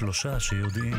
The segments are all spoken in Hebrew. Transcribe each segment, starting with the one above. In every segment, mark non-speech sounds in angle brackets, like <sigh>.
שלושה שיודעים.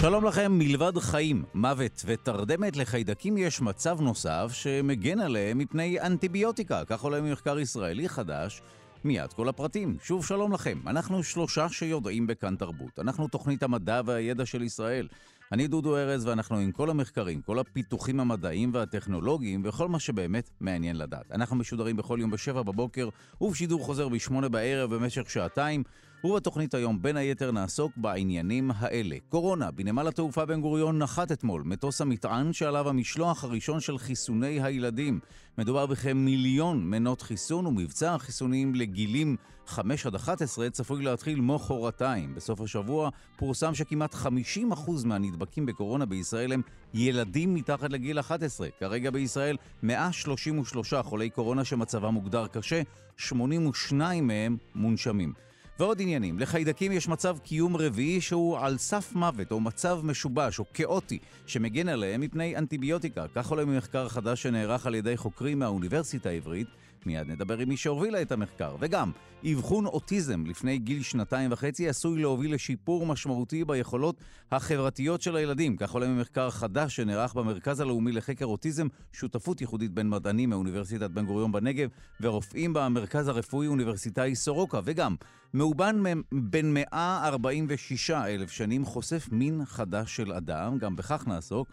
שלום לכם, מלבד חיים, מוות ותרדמת לחיידקים יש מצב נוסף שמגן עליהם מפני אנטיביוטיקה, כך עולה ממחקר ישראלי חדש. מיד כל הפרטים. שוב שלום לכם, אנחנו שלושה שיודעים בכאן תרבות. אנחנו תוכנית המדע והידע של ישראל. אני דודו ארז ואנחנו עם כל המחקרים, כל הפיתוחים המדעיים והטכנולוגיים וכל מה שבאמת מעניין לדעת. אנחנו משודרים בכל יום בשבע בבוקר ובשידור חוזר בשמונה בערב במשך שעתיים. ובתוכנית היום בין היתר נעסוק בעניינים האלה. קורונה, בנמל התעופה בן גוריון נחת אתמול מטוס המטען שעליו המשלוח הראשון של חיסוני הילדים. מדובר בכמיליון מנות חיסון ומבצע החיסונים לגילים 5 עד 11 צפוי להתחיל מחרתיים. בסוף השבוע פורסם שכמעט 50% מהנדבקים בקורונה בישראל הם ילדים מתחת לגיל 11. כרגע בישראל 133 חולי קורונה שמצבם מוגדר קשה, 82 מהם מונשמים. ועוד עניינים, לחיידקים יש מצב קיום רביעי שהוא על סף מוות או מצב משובש או כאוטי שמגן עליהם מפני אנטיביוטיקה. כך עולה ממחקר חדש שנערך על ידי חוקרים מהאוניברסיטה העברית מיד נדבר עם מי שהובילה את המחקר. וגם, אבחון אוטיזם לפני גיל שנתיים וחצי עשוי להוביל לשיפור משמעותי ביכולות החברתיות של הילדים. כך עולה ממחקר חדש שנערך במרכז הלאומי לחקר אוטיזם, שותפות ייחודית בין מדענים מאוניברסיטת בן גוריון בנגב ורופאים במרכז הרפואי אוניברסיטאי סורוקה. וגם, מאובן בן 146 אלף שנים חושף מין חדש של אדם, גם בכך נעסוק.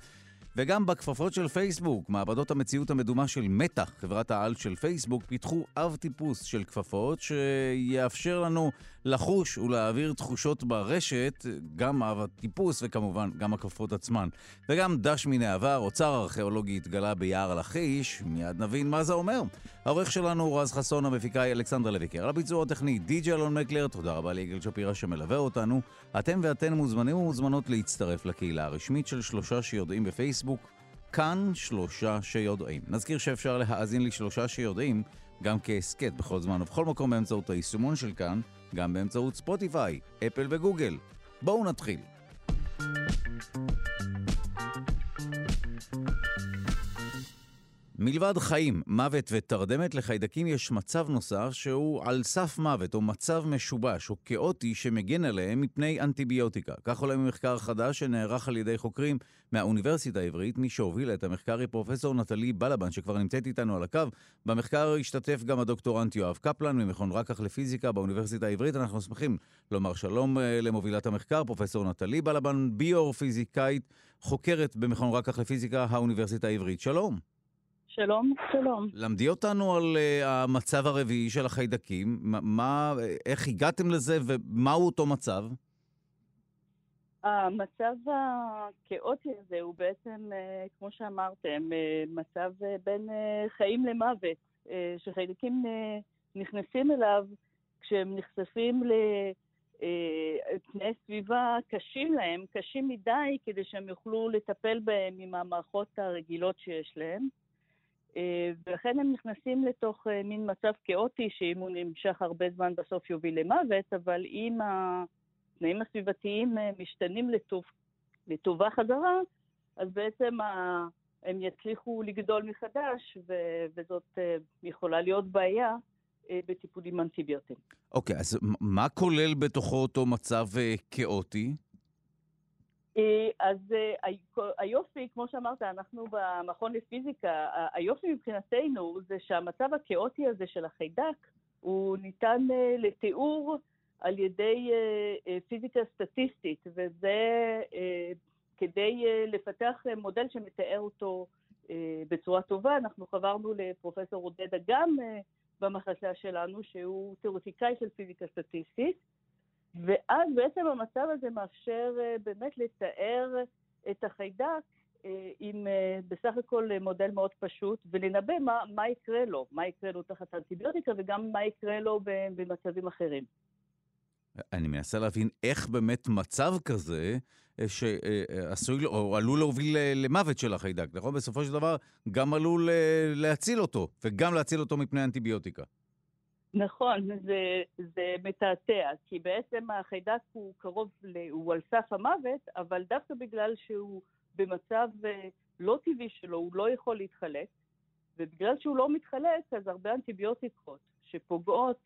וגם בכפפות של פייסבוק, מעבדות המציאות המדומה של מתח, חברת העל של פייסבוק, פיתחו אב טיפוס של כפפות שיאפשר לנו לחוש ולהעביר תחושות ברשת, גם אב הטיפוס וכמובן גם הכפפות עצמן. וגם דש מן העבר, אוצר ארכיאולוגי התגלה ביער לכיש, מיד נבין מה זה אומר. העורך שלנו הוא רז חסון, המפיקה היא אלכסנדר לויקר. על הביצוע הטכני די.ג'י אלון מקלר, תודה רבה ליגאל שפירא שמלווה אותנו. אתם ואתן מוזמנים ומוזמנות להצטרף לקהילה הרשמית של שלושה שיודעים בפייסבוק. כאן שלושה שיודעים. נזכיר שאפשר להאזין לשלושה שיודעים גם כהסכת בכל זמן ובכל מקום באמצעות היישומון של כאן, גם באמצעות ספוטיפיי, אפל וגוגל. בואו נתחיל. מלבד חיים, מוות ותרדמת לחיידקים יש מצב נוסף שהוא על סף מוות או מצב משובש או כאוטי שמגן עליהם מפני אנטיביוטיקה. כך עולה ממחקר חדש שנערך על ידי חוקרים מהאוניברסיטה העברית. מי שהובילה את המחקר היא פרופסור נטלי בלבן שכבר נמצאת איתנו על הקו. במחקר השתתף גם הדוקטורנט יואב קפלן ממכון רקח לפיזיקה באוניברסיטה העברית. אנחנו שמחים לומר שלום אה, למובילת המחקר, פרופסור נטלי בלבן, ביו-פיזיקאית, חוקרת במכון רקח לפיזיקה האוניברסיטה העברית. שלום. שלום, שלום. למדי אותנו על uh, המצב הרביעי של החיידקים, מה, איך הגעתם לזה ומהו אותו מצב? המצב הכאוטי הזה הוא בעצם, uh, כמו שאמרתם, uh, מצב uh, בין uh, חיים למוות, uh, שחיידקים uh, נכנסים אליו כשהם נחשפים לתנאי סביבה קשים להם, קשים מדי, כדי שהם יוכלו לטפל בהם עם המערכות הרגילות שיש להם. אה, ולכן הם נכנסים לתוך אה, מין מצב כאוטי, שאם הוא נמשך הרבה זמן בסוף יוביל למוות, אבל אם התנאים הסביבתיים אה, משתנים לטוב, לטובה חזרה, אז בעצם הם יצליחו לגדול מחדש, וזאת יכולה להיות בעיה בטיפולים אנטיביוטיים. אוקיי, okay, אז מה כולל בתוכו אותו מצב כאוטי? אה, אז אה, היופי, כמו שאמרת, אנחנו במכון לפיזיקה, היופי מבחינתנו זה שהמצב הכאוטי הזה של החיידק, הוא ניתן אה, לתיאור על ידי פיזיקה סטטיסטית, וזה כדי לפתח מודל שמתאר אותו בצורה טובה. אנחנו חברנו לפרופסור עודד אגם במחלקה שלנו, שהוא תיאורטיקאי של פיזיקה סטטיסטית. ואז בעצם המצב הזה מאפשר אה, באמת לתאר את החיידק אה, עם אה, בסך הכל מודל מאוד פשוט, ולנבא מה, מה יקרה לו, מה יקרה לו תחת האנטיביוטיקה וגם מה יקרה לו במצבים אחרים. אני מנסה להבין איך באמת מצב כזה, שעשוי או עלול להוביל למוות של החיידק, נכון? בסופו של דבר גם עלול להציל אותו, וגם להציל אותו מפני אנטיביוטיקה. נכון, זה, זה מתעתע, כי בעצם החיידק הוא קרוב, הוא על סף המוות, אבל דווקא בגלל שהוא במצב אה, לא טבעי שלו, הוא לא יכול להתחלק, ובגלל שהוא לא מתחלק, אז הרבה אנטיביוטיקות שפוגעות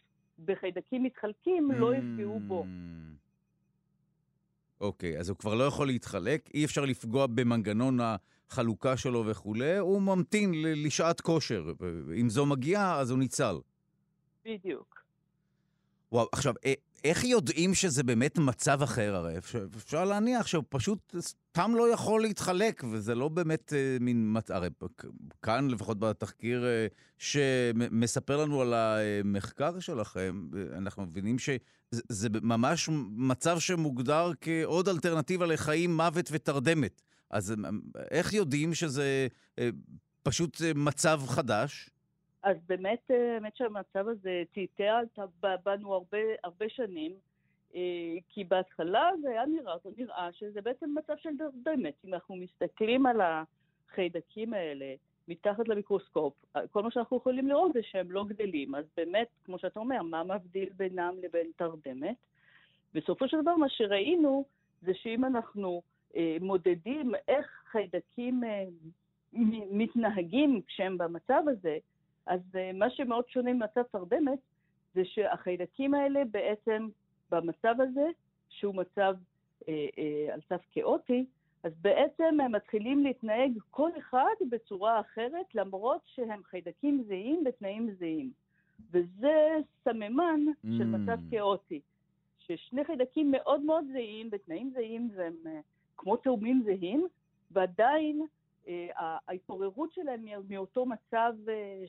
בחיידקים מתחלקים לא יפגעו בו. אוקיי, okay, אז הוא כבר לא יכול להתחלק, אי אפשר לפגוע במנגנון החלוקה שלו וכולי, הוא ממתין לשעת כושר. אם זו מגיעה, אז הוא ניצל. בדיוק. וואו, עכשיו, אה, איך יודעים שזה באמת מצב אחר? הרי אפשר להניח שהוא פשוט סתם לא יכול להתחלק, וזה לא באמת אה, מין... הרי כאן, לפחות בתחקיר אה, שמספר לנו על המחקר שלכם, אנחנו מבינים שזה ממש מצב שמוגדר כעוד אלטרנטיבה לחיים, מוות ותרדמת. אז איך יודעים שזה פשוט מצב חדש? אז באמת, אה, באמת שהמצב הזה טעטע בנו הרבה, הרבה שנים, אה, כי בהתחלה זה היה נראה, זה נראה שזה בעצם מצב של דרדמת. אם אנחנו מסתכלים על החיידקים האלה מתחת למיקרוסקופ, כל מה שאנחנו יכולים לראות זה שהם לא גדלים. אז באמת, כמו שאתה אומר, מה מבדיל בינם לבין תרדמת? בסופו של דבר, מה שראינו זה שאם אנחנו אה, מודדים איך חיידקים מתנהגים כשהם במצב הזה, אז אה, מה שמאוד שונה ממצב תרדמת, זה שהחיידקים האלה בעצם במצב הזה, שהוא מצב אה, אה, על סף כאוטי, אז בעצם הם מתחילים להתנהג כל אחד בצורה אחרת, למרות שהם חיידקים זהים בתנאים זהים. וזה סממן mm. של מצב כאוטי, ששני חיידקים מאוד מאוד זהים, בתנאים זהים, והם uh, כמו תאומים זהים, ועדיין אה, ההתעוררות שלהם מאותו מצב, אה,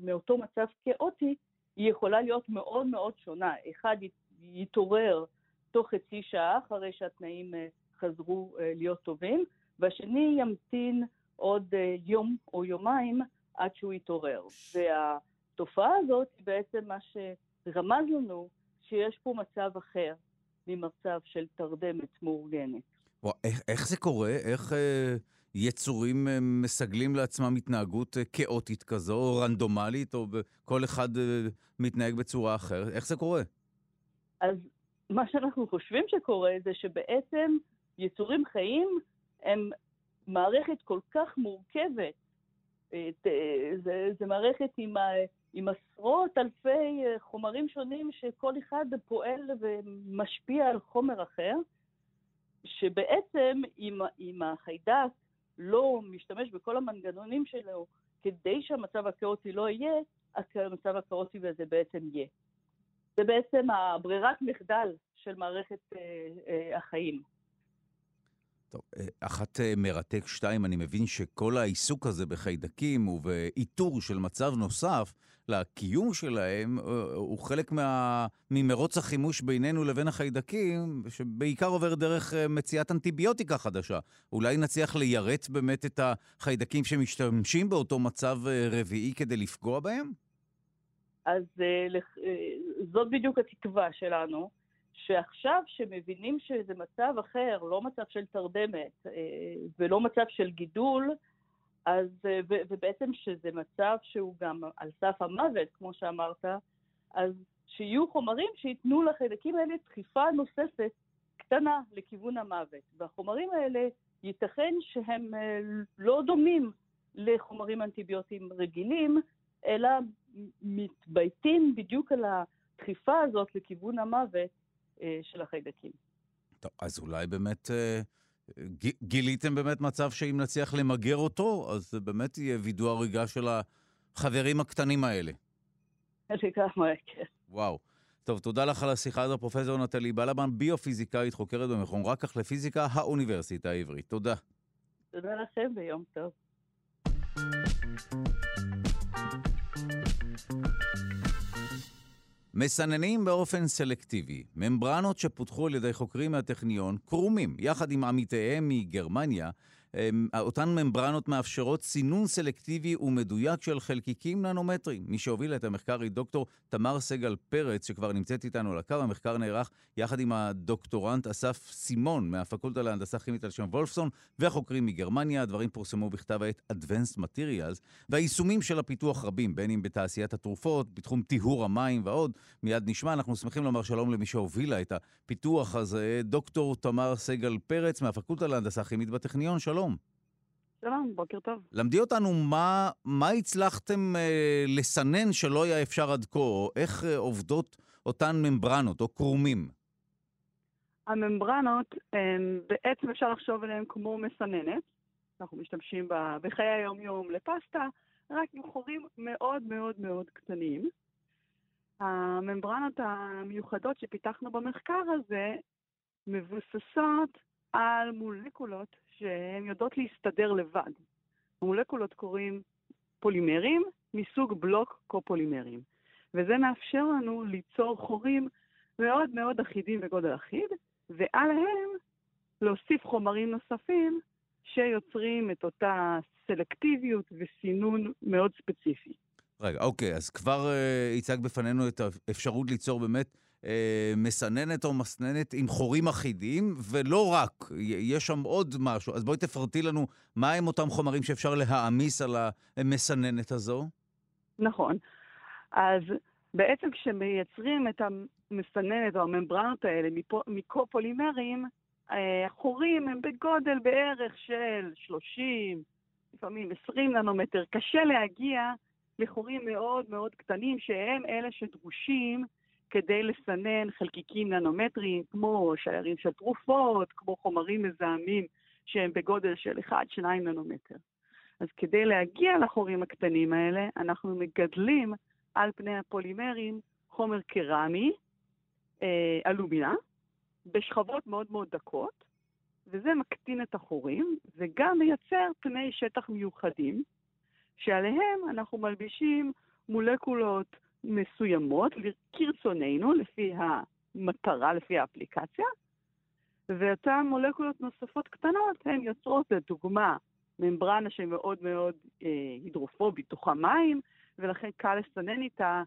מאותו מצב כאוטי, היא יכולה להיות מאוד מאוד שונה. אחד יתעורר תוך חצי שעה אחרי שהתנאים אה, חזרו להיות טובים, והשני ימתין עוד יום או יומיים עד שהוא יתעורר. והתופעה הזאת היא בעצם מה שרמז לנו שיש פה מצב אחר ממצב של תרדמת מאורגנת. איך, איך זה קורה? איך... אה... יצורים אה, מסגלים לעצמם התנהגות אה, כאוטית כזו, או רנדומלית, או כל אחד אה, מתנהג בצורה אחרת? איך זה קורה? אז מה שאנחנו חושבים שקורה זה שבעצם יצורים חיים הם מערכת כל כך מורכבת. זה מערכת עם, ה, עם עשרות אלפי חומרים שונים שכל אחד פועל ומשפיע על חומר אחר, שבעצם אם החיידק לא משתמש בכל המנגנונים שלו כדי שהמצב הכאוטי לא יהיה, המצב הכאוטי הזה בעצם יהיה. זה בעצם הברירת מחדל של מערכת אה, אה, החיים. טוב, אה, אחת אה, מרתק שתיים, אני מבין שכל העיסוק הזה בחיידקים ובאיתור של מצב נוסף לקיום שלהם, אה, הוא חלק מה... ממרוץ החימוש בינינו לבין החיידקים, שבעיקר עובר דרך מציאת אנטיביוטיקה חדשה. אולי נצליח ליירט באמת את החיידקים שמשתמשים באותו מצב רביעי כדי לפגוע בהם? אז זאת בדיוק התקווה שלנו. שעכשיו שמבינים שזה מצב אחר, לא מצב של תרדמת אה, ולא מצב של גידול, אז, אה, ו, ובעצם שזה מצב שהוא גם על סף המוות, כמו שאמרת, אז שיהיו חומרים שייתנו לחיידקים האלה דחיפה נוספת קטנה לכיוון המוות. והחומרים האלה ייתכן שהם אה, לא דומים לחומרים אנטיביוטיים רגילים, אלא מתבייתים בדיוק על הדחיפה הזאת לכיוון המוות אה, של החיידקים. טוב, אז אולי באמת אה, גיליתם באמת מצב שאם נצליח למגר אותו, אז זה באמת יהיה וידוא הריגה של החברים הקטנים האלה. לגמרי, כן. וואו. טוב, תודה לך על השיחה הזו, פרופסור נטלי בלבן, ביו-פיזיקאית, חוקרת במכון רקח לפיזיקה, האוניברסיטה העברית. תודה. תודה לכם ויום טוב. מסננים באופן סלקטיבי. ממברנות שפותחו על ידי חוקרים מהטכניון קרומים, יחד עם עמיתיהם מגרמניה, אותן ממברנות מאפשרות סינון סלקטיבי ומדויק של חלקיקים ננומטריים. מי שהובילה את המחקר היא דוקטור תמר סגל פרץ, שכבר נמצאת איתנו על הקו. המחקר נערך יחד עם הדוקטורנט אסף סימון מהפקולטה להנדסה כימית על שם וולפסון, והחוקרים מגרמניה. הדברים פורסמו בכתב העת Advanced Materials, והיישומים של הפיתוח רבים, בין אם בתעשיית התרופות, בתחום טיהור המים ועוד. מיד נשמע, אנחנו שמחים לומר שלום למי שהובילה את הפיתוח הזה, דוקטור תמר סגל פרץ מהפקולטה להנדסה כימית בטכניון. שלום. שלום, בוקר טוב. למדי אותנו מה, מה הצלחתם אה, לסנן שלא היה אפשר עד כה, או איך אה, עובדות אותן ממברנות או קרומים. הממברנות, הם, בעצם אפשר לחשוב עליהן כמו מסננת. אנחנו משתמשים בה בחיי היום-יום לפסטה, רק עם חורים מאוד מאוד מאוד קטנים. הממברנות המיוחדות שפיתחנו במחקר הזה מבוססות על מולקולות שהן יודעות להסתדר לבד. המולקולות קוראים פולימרים מסוג בלוק קופולימרים, וזה מאפשר לנו ליצור חורים מאוד מאוד אחידים בגודל אחיד, ועליהם להוסיף חומרים נוספים שיוצרים את אותה סלקטיביות וסינון מאוד ספציפי. רגע, אוקיי, אז כבר uh, בפנינו את האפשרות ליצור באמת מסננת או מסננת עם חורים אחידים, ולא רק, יש שם עוד משהו. אז בואי תפרטי לנו מהם אותם חומרים שאפשר להעמיס על המסננת הזו. נכון. אז בעצם כשמייצרים את המסננת או הממברנות האלה מקופולימרים, אה, החורים הם בגודל בערך של 30, לפעמים 20 ננומטר. קשה להגיע לחורים מאוד מאוד קטנים, שהם אלה שדרושים כדי לסנן חלקיקים ננומטריים, כמו שיירים של תרופות, כמו חומרים מזהמים שהם בגודל של 1-2 ננומטר. אז כדי להגיע לחורים הקטנים האלה, אנחנו מגדלים על פני הפולימרים חומר קרמי, אה, אלומינה, בשכבות מאוד מאוד דקות, וזה מקטין את החורים, וגם מייצר פני שטח מיוחדים, שעליהם אנחנו מלבישים מולקולות מסוימות כרצוננו, לפי המטרה, לפי האפליקציה, ואותן מולקולות נוספות קטנות, הן יוצרות לדוגמה ממברנה שמאוד מאוד אה, הידרופובית, תוכה מים, ולכן קל לסנן איתה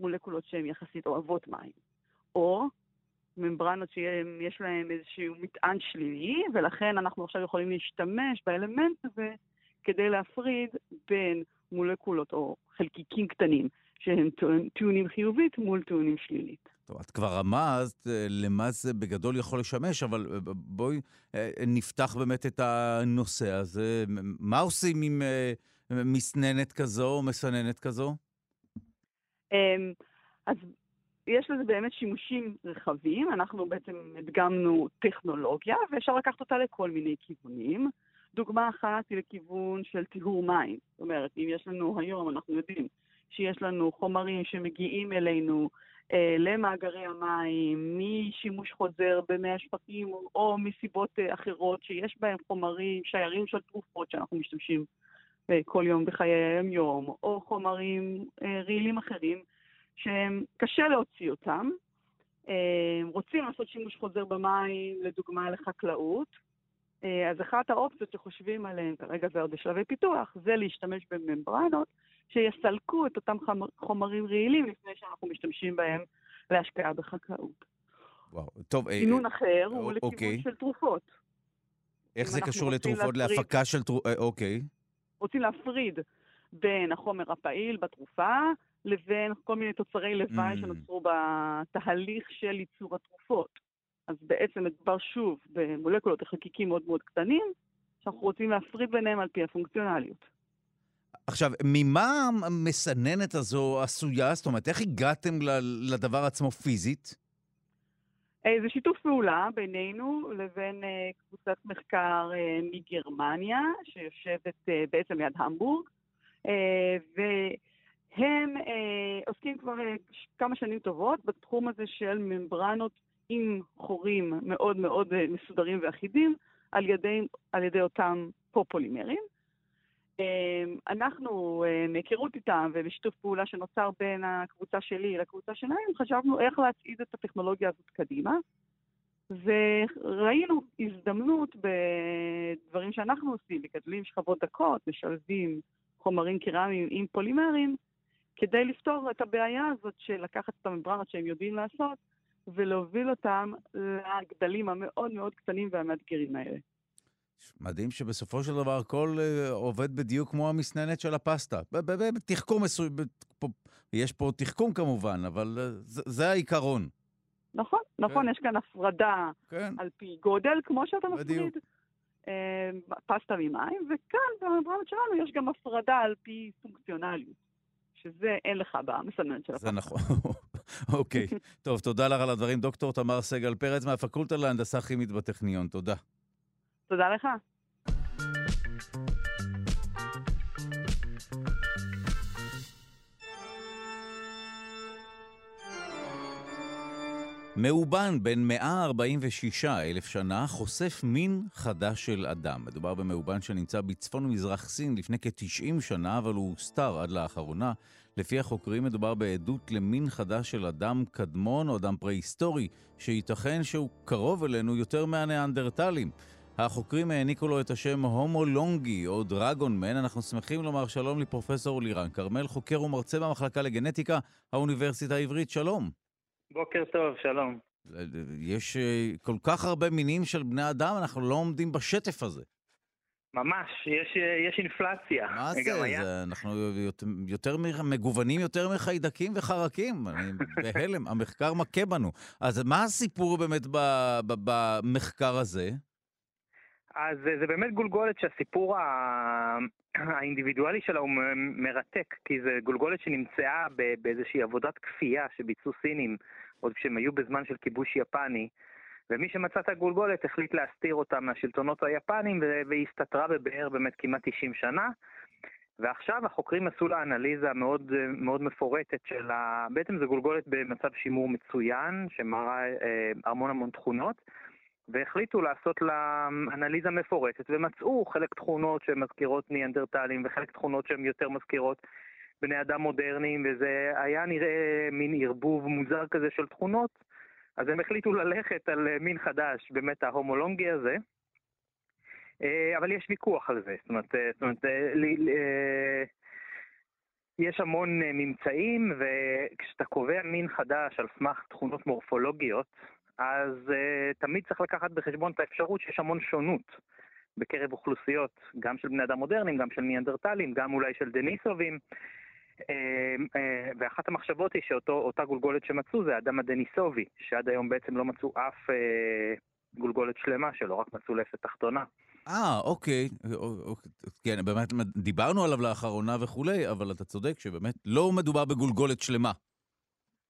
מולקולות שהן יחסית אוהבות מים. או ממברנות שיש להן איזשהו מטען שלילי, ולכן אנחנו עכשיו יכולים להשתמש באלמנט הזה כדי להפריד בין מולקולות או חלקיקים קטנים שהם טיעונים חיובית מול טיעונים שלילית. טוב, את כבר רמזת אה, למה זה בגדול יכול לשמש, אבל אה, בואי אה, נפתח באמת את הנושא הזה. מה עושים עם מסננת כזו או מסננת כזו? אמ, אז יש לזה באמת שימושים רחבים. אנחנו בעצם הדגמנו טכנולוגיה, ואפשר לקחת אותה לכל מיני כיוונים. דוגמה אחת היא לכיוון של טיהור מים. זאת אומרת, אם יש לנו היום, אנחנו יודעים שיש לנו חומרים שמגיעים אלינו אה, למאגרי המים, משימוש חוזר במי השפכים או מסיבות אה, אחרות שיש בהם חומרים, שיירים של תרופות שאנחנו משתמשים אה, כל יום בחיי היום-יום, או חומרים אה, רעילים אחרים, שהם קשה להוציא אותם. אה, רוצים לעשות שימוש חוזר במים, לדוגמה לחקלאות, אה, אז אחת האופציות שחושבים עליהן, כרגע זה עוד בשלבי פיתוח, זה להשתמש בממברנות שיסלקו את אותם חומרים רעילים לפני שאנחנו משתמשים בהם להשקעה בחקלאות. וואו, טוב. סינון אה, אחר הוא אוקיי. לכיוון של תרופות. איך זה קשור לתרופות, להפריד, להפקה של תרופות? אה, אוקיי. רוצים להפריד בין החומר הפעיל בתרופה לבין כל מיני תוצרי לוואי mm. שנוצרו בתהליך של ייצור התרופות. אז בעצם מדובר שוב במולקולות לחלקיקים מאוד מאוד קטנים, שאנחנו רוצים להפריד ביניהם על פי הפונקציונליות. עכשיו, ממה המסננת הזו עשויה? זאת אומרת, איך הגעתם לדבר עצמו פיזית? אה, זה שיתוף פעולה בינינו לבין אה, קבוצת מחקר אה, מגרמניה, שיושבת בעצם ליד המבורג, והם עוסקים כבר כמה שנים טובות בתחום הזה של ממברנות עם חורים מאוד מאוד מסודרים ואחידים על ידי, על ידי אותם פופולימרים. אה, אנחנו, אה, מהיכרות איתם ובשיתוף פעולה שנוצר בין הקבוצה שלי לקבוצה שלהם, חשבנו איך להצעיד את הטכנולוגיה הזאת קדימה. וראינו הזדמנות בדברים שאנחנו עושים, מגדלים שכבות דקות, משלבים חומרים קרמיים עם פולימרים, כדי לפתור את הבעיה הזאת של לקחת את הממברנות שהם יודעים לעשות ולהוביל אותם לגדלים המאוד מאוד קטנים והמאתגרים האלה. מדהים שבסופו של דבר הכל uh, עובד בדיוק כמו המסננת של הפסטה. בתחכום מסוים, יש פה תחכום כמובן, אבל uh, זה, העיקרון. נכון, נכון, כן. יש כאן הפרדה כן. על פי גודל, כמו שאתה מפריד. פסטה ממים, וכאן במברמת שלנו יש גם הפרדה על פי פונקציונליות, שזה אין לך במסננת של הפסטה. זה נכון. <laughs> אוקיי. <laughs> טוב, תודה לך על הדברים. דוקטור תמר סגל פרץ מהפקולטה להנדסה כימית בטכניון. תודה. תודה לך. מאובן בן 146 אלף שנה חושף מין חדש של אדם. מדובר במאובן שנמצא בצפון ומזרח סין לפני כ-90 שנה, אבל הוא הוסתר עד לאחרונה. לפי החוקרים מדובר בעדות למין חדש של אדם קדמון או אדם פרה-היסטורי, שייתכן שהוא קרוב אלינו יותר מהניאנדרטלים. החוקרים העניקו לו את השם הומו לונגי או דרגון מן. אנחנו שמחים לומר שלום לפרופסור לירן כרמל, חוקר ומרצה במחלקה לגנטיקה, האוניברסיטה העברית. שלום. בוקר טוב, שלום. יש אה, כל כך הרבה מינים של בני אדם, אנחנו לא עומדים בשטף הזה. ממש, יש, אה, יש אינפלציה. מה זה? היה... זה? אנחנו יותר, יותר מגוונים יותר מחיידקים וחרקים. אני <laughs> בהלם, המחקר מכה בנו. אז מה הסיפור באמת במחקר הזה? אז זה באמת גולגולת שהסיפור האינדיבידואלי שלה הוא מרתק, כי זה גולגולת שנמצאה באיזושהי עבודת כפייה שביצעו סינים, עוד כשהם היו בזמן של כיבוש יפני, ומי שמצא את הגולגולת החליט להסתיר אותה מהשלטונות היפנים, והיא הסתתרה בבאר באמת כמעט 90 שנה. ועכשיו החוקרים עשו לה אנליזה מאוד, מאוד מפורטת של ה... בעצם זו גולגולת במצב שימור מצוין, שמראה אה, המון המון תכונות. והחליטו לעשות לה אנליזה מפורטת, ומצאו חלק תכונות שהן מזכירות ניאנדרטלים וחלק תכונות שהן יותר מזכירות בני אדם מודרניים, וזה היה נראה מין ערבוב מוזר כזה של תכונות, אז הם החליטו ללכת על מין חדש, באמת ההומולונגי הזה. אה, אבל יש ויכוח על זה, זאת אומרת, אה, זאת אומרת אה, יש המון ממצאים, וכשאתה קובע מין חדש על סמך תכונות מורפולוגיות, אז uh, תמיד צריך לקחת בחשבון את האפשרות שיש המון שונות בקרב אוכלוסיות, גם של בני אדם מודרניים, גם של ניאנדרטלים, גם אולי של דניסובים. Uh, uh, ואחת המחשבות היא שאותה גולגולת שמצאו זה האדם הדניסובי, שעד היום בעצם לא מצאו אף uh, גולגולת שלמה שלו, רק מצאו לסת תחתונה. אה, אוקיי. כן, באמת דיברנו עליו לאחרונה וכולי, אבל אתה צודק שבאמת לא מדובר בגולגולת שלמה.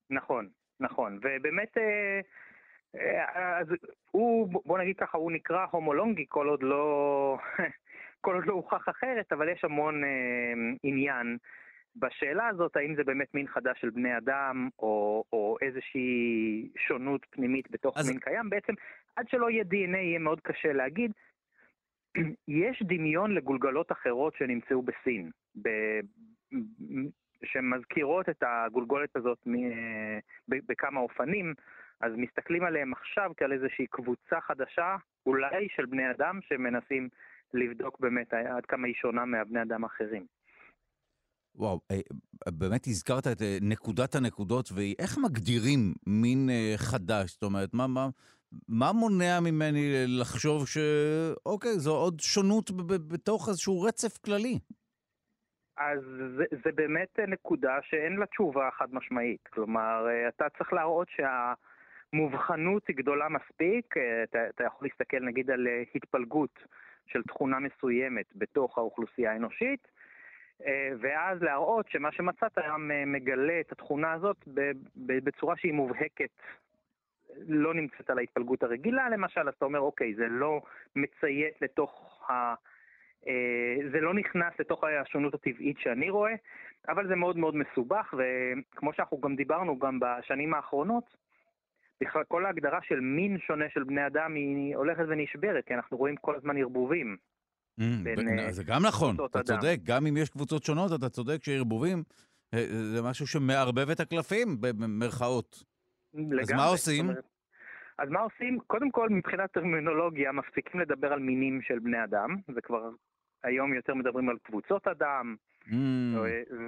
נכון, נכון. ובאמת... Uh, אה, אז הוא, בוא נגיד ככה, הוא נקרא הומולונגי כל עוד לא, <laughs> כל עוד לא הוכח אחרת, אבל יש המון אה, עניין בשאלה הזאת, האם זה באמת מין חדש של בני אדם, או, או איזושהי שונות פנימית בתוך אז... מין קיים. בעצם, עד שלא יהיה DNA יהיה מאוד קשה להגיד. <clears throat> יש דמיון לגולגלות אחרות שנמצאו בסין, ב... שמזכירות את הגולגולת הזאת מ... בכמה אופנים. אז מסתכלים עליהם עכשיו כעל איזושהי קבוצה חדשה, אולי של בני אדם שמנסים לבדוק באמת עד כמה היא שונה מהבני אדם האחרים. וואו, אה, באמת הזכרת את אה, נקודת הנקודות, ואיך מגדירים מין אה, חדש? זאת אומרת, מה, מה, מה מונע ממני לחשוב שאוקיי, זו עוד שונות בתוך איזשהו רצף כללי? אז זה, זה באמת נקודה שאין לה תשובה חד משמעית. כלומר, אתה צריך להראות שה... מובחנות היא גדולה מספיק, אה, אתה, אתה יכול להסתכל נגיד על אה, התפלגות של תכונה מסוימת בתוך האוכלוסייה האנושית, אה, ואז להראות שמה שמצאת מגלה את התכונה הזאת בצורה שהיא מובהקת, לא נמצאת על ההתפלגות הרגילה למשל, אז אתה אומר, אוקיי, זה לא מציית לתוך ה... זה לא נכנס לתוך השונות הטבעית שאני רואה, אבל זה מאוד מאוד מסובך, וכמו שאנחנו גם דיברנו גם בשנים האחרונות, בכלל כל ההגדרה של מין שונה של בני אדם היא הולכת ונשברת, כי אנחנו רואים כל הזמן ערבובים. Mm, בין, uh, זה גם נכון, אתה אדם. צודק, גם אם יש קבוצות שונות, אתה צודק שערבובים אה, זה משהו שמערבב את הקלפים, במרכאות. לגמרי. אז מה עושים? אומרת, אז מה עושים? קודם כל, מבחינת טרמינולוגיה, מפסיקים לדבר על מינים של בני אדם, זה כבר היום יותר מדברים על קבוצות אדם, mm.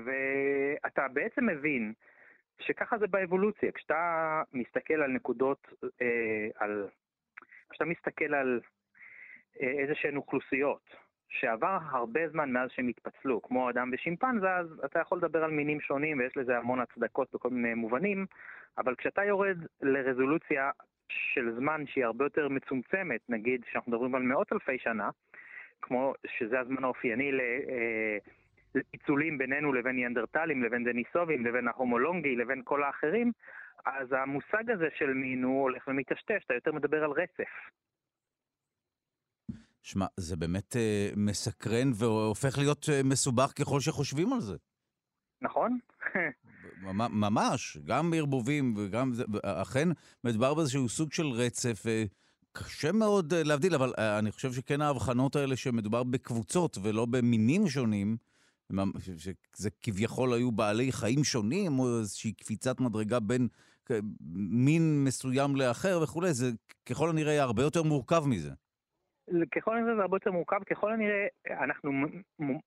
ואתה בעצם מבין שככה זה באבולוציה. כשאתה מסתכל על נקודות, אה, על... כשאתה מסתכל על אה, איזה שהן אוכלוסיות, שעבר הרבה זמן מאז שהם התפצלו, כמו אדם ושימפנזה, אז אתה יכול לדבר על מינים שונים ויש לזה המון הצדקות בכל מיני מובנים, אבל כשאתה יורד לרזולוציה של זמן שהיא הרבה יותר מצומצמת, נגיד שאנחנו מדברים על מאות אלפי שנה, כמו שזה הזמן האופייני ל... לפיצולים בינינו לבין ניאנדרטלים, לבין דניסובים, לבין ההומולונגי, לבין כל האחרים, אז המושג הזה של מין הוא הולך ומטשטש, אתה יותר מדבר על רצף. שמע, זה באמת אה, מסקרן והופך להיות אה, מסובך ככל שחושבים על זה. נכון. <laughs> ממש, גם בערבובים וגם זה, אכן מדובר באיזשהו סוג של רצף. אה, קשה מאוד להבדיל, אבל אני חושב שכן ההבחנות האלה שמדובר בקבוצות ולא במינים שונים, שזה כביכול היו בעלי חיים שונים, או איזושהי קפיצת מדרגה בין מין מסוים לאחר וכולי, זה ככל הנראה הרבה יותר מורכב מזה. ככל הנראה זה הרבה יותר מורכב, ככל הנראה אנחנו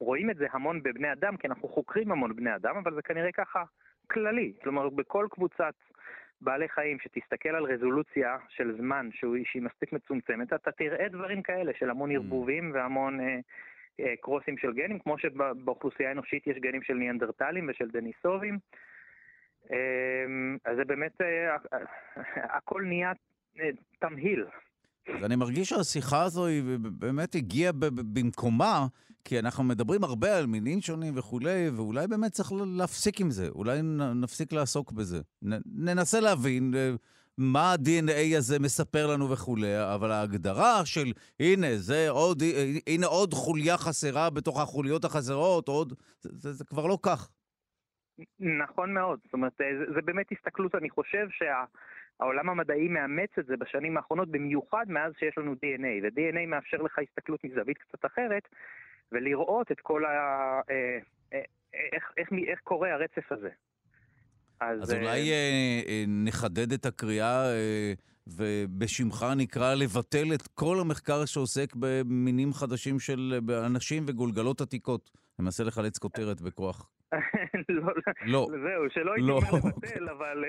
רואים את זה המון בבני אדם, כי אנחנו חוקרים המון בני אדם, אבל זה כנראה ככה כללי. כלומר, בכל קבוצת בעלי חיים שתסתכל על רזולוציה של זמן שהיא מספיק מצומצמת, אתה תראה דברים כאלה של המון mm. ערבובים והמון אה, קרוסים של גנים, כמו שבאוכלוסייה האנושית יש גנים של ניאנדרטלים ושל דניסובים. אה, אז זה באמת, אה, הכל נהיה אה, תמהיל. אז אני מרגיש שהשיחה הזו היא באמת הגיעה במקומה, כי אנחנו מדברים הרבה על מינים שונים וכולי, ואולי באמת צריך להפסיק עם זה, אולי נפסיק לעסוק בזה. ננסה להבין אה, מה ה-DNA הזה מספר לנו וכולי, אבל ההגדרה של הנה, זה עוד, אה, הנה עוד חוליה חסרה בתוך החוליות החסרות, עוד, זה, זה, זה כבר לא כך. נכון מאוד, זאת אומרת, אה, זה, זה באמת הסתכלות, אני חושב שה... העולם המדעי מאמץ את זה בשנים האחרונות, במיוחד מאז שיש לנו DNA, ו-DNA מאפשר לך הסתכלות מזווית קצת אחרת, ולראות את כל ה... אה, אה, איך, איך, איך קורה הרצף הזה. אז, אז אולי אה, אה, נחדד את הקריאה אה, ובשמך נקרא לבטל את כל המחקר שעוסק במינים חדשים של אנשים וגולגלות עתיקות. אני מנסה לחלץ כותרת בכוח. <laughs> לא, לא. זהו, שלא הייתי לא. אומר לבטל, אבל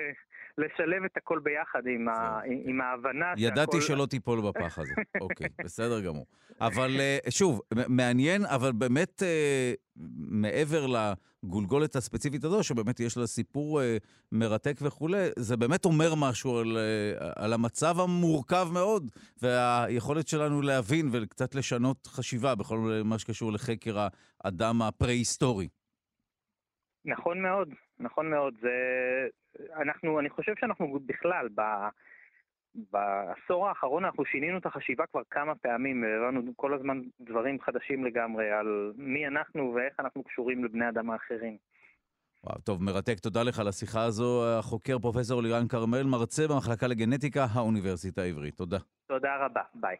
לשלב את הכל ביחד עם, ה, עם ההבנה ידעתי שהכל... שלא תיפול בפח הזה. אוקיי, <laughs> בסדר גמור. אבל שוב, מעניין, אבל באמת מעבר לגולגולת הספציפית הזו, שבאמת יש לה סיפור מרתק וכולי, זה באמת אומר משהו על, על המצב המורכב מאוד, והיכולת שלנו להבין וקצת לשנות חשיבה בכל מה שקשור לחקר האדם הפרה-היסטורי. נכון מאוד, נכון מאוד. זה... אנחנו, אני חושב שאנחנו בכלל, ב... בעשור האחרון אנחנו שינינו את החשיבה כבר כמה פעמים, והבנו כל הזמן דברים חדשים לגמרי על מי אנחנו ואיך אנחנו קשורים לבני אדם האחרים. וואו, טוב, מרתק. תודה לך על השיחה הזו. החוקר פרופסור לירן כרמל, מרצה במחלקה לגנטיקה, האוניברסיטה העברית. תודה. תודה רבה, ביי.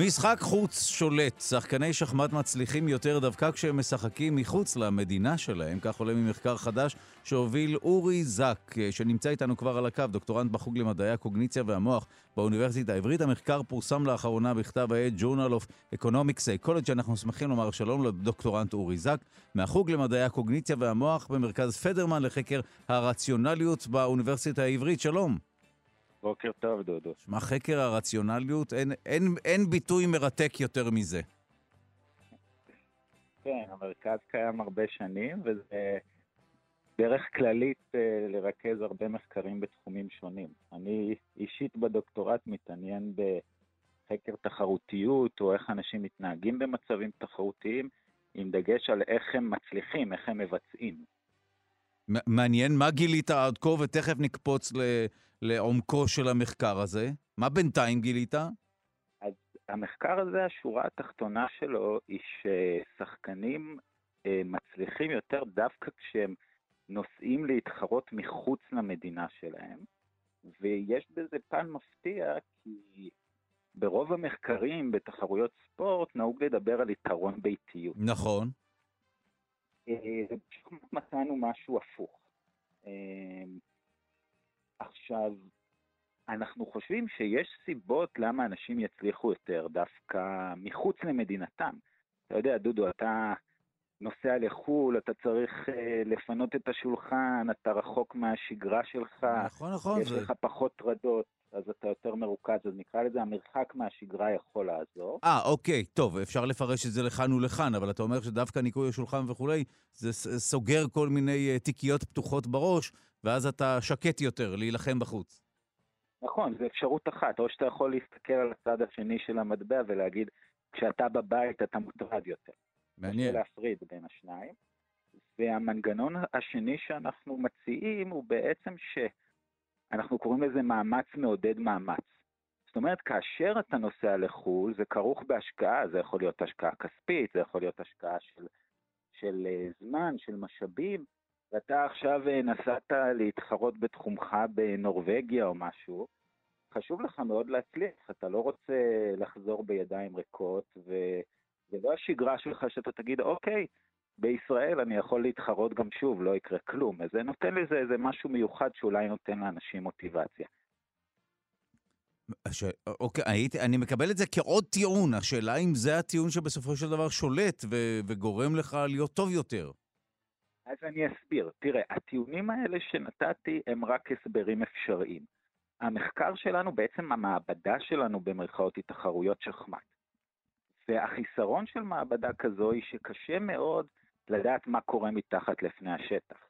משחק חוץ שולט. שחקני שחמט מצליחים יותר דווקא כשהם משחקים מחוץ למדינה שלהם, כך עולה ממחקר חדש שהוביל אורי זק, שנמצא איתנו כבר על הקו, דוקטורנט בחוג למדעי הקוגניציה והמוח באוניברסיטה העברית. המחקר פורסם לאחרונה בכתב העת Journal of Economic Psychology. אנחנו שמחים לומר שלום לדוקטורנט אורי זק, מהחוג למדעי הקוגניציה והמוח במרכז פדרמן לחקר הרציונליות באוניברסיטה העברית. שלום. בוקר טוב, דודו. שמע, חקר הרציונליות, אין, אין, אין ביטוי מרתק יותר מזה. כן, המרכז קיים הרבה שנים, וזה דרך כללית אה, לרכז הרבה מחקרים בתחומים שונים. אני אישית בדוקטורט מתעניין בחקר תחרותיות, או איך אנשים מתנהגים במצבים תחרותיים, עם דגש על איך הם מצליחים, איך הם מבצעים. מעניין, מה גילית עד כה, ותכף נקפוץ ל... לעומקו של המחקר הזה? מה בינתיים גילית? אז המחקר הזה, השורה התחתונה שלו היא ששחקנים אה, מצליחים יותר דווקא כשהם נוסעים להתחרות מחוץ למדינה שלהם, ויש בזה פן מפתיע כי ברוב המחקרים בתחרויות ספורט נהוג לדבר על יתרון ביתיות. נכון. אה, מצאנו משהו הפוך. אה, עכשיו, אנחנו חושבים שיש סיבות למה אנשים יצליחו יותר דווקא מחוץ למדינתם. אתה יודע, דודו, אתה נוסע לחו"ל, אתה צריך אה, לפנות את השולחן, אתה רחוק מהשגרה שלך, נכון, נכון. יש זה... לך פחות טרדות, אז אתה יותר מרוכז, אז נקרא לזה המרחק מהשגרה יכול לעזור. אה, אוקיי, טוב, אפשר לפרש את זה לכאן ולכאן, אבל אתה אומר שדווקא ניקוי השולחן וכולי, זה סוגר כל מיני אה, תיקיות פתוחות בראש, ואז אתה שקט יותר להילחם בחוץ. נכון, זו אפשרות אחת, או שאתה יכול להסתכל על הצד השני של המטבע ולהגיד, כשאתה בבית אתה מוטרד יותר. מעניין. להפריד בין השניים. והמנגנון השני שאנחנו מציעים הוא בעצם שאנחנו קוראים לזה מאמץ מעודד מאמץ. זאת אומרת, כאשר אתה נוסע לחו"ל, זה כרוך בהשקעה, זה יכול להיות השקעה כספית, זה יכול להיות השקעה של, של אה, זמן, של משאבים, ואתה עכשיו אה, נסעת להתחרות בתחומך בנורבגיה או משהו, חשוב לך מאוד להצליח, אתה לא רוצה לחזור בידיים ריקות, ו... זה לא השגרה שלך שאתה תגיד, אוקיי, בישראל אני יכול להתחרות גם שוב, לא יקרה כלום. אז זה נותן לזה איזה משהו מיוחד שאולי נותן לאנשים מוטיבציה. ש... אוקיי, הייתי, אני מקבל את זה כעוד טיעון. השאלה אם זה הטיעון שבסופו של דבר שולט ו... וגורם לך להיות טוב יותר. אז אני אסביר. תראה, הטיעונים האלה שנתתי הם רק הסברים אפשריים. המחקר שלנו, בעצם המעבדה שלנו במרכאות היא תחרויות שחמט. והחיסרון של מעבדה כזו היא שקשה מאוד לדעת מה קורה מתחת לפני השטח.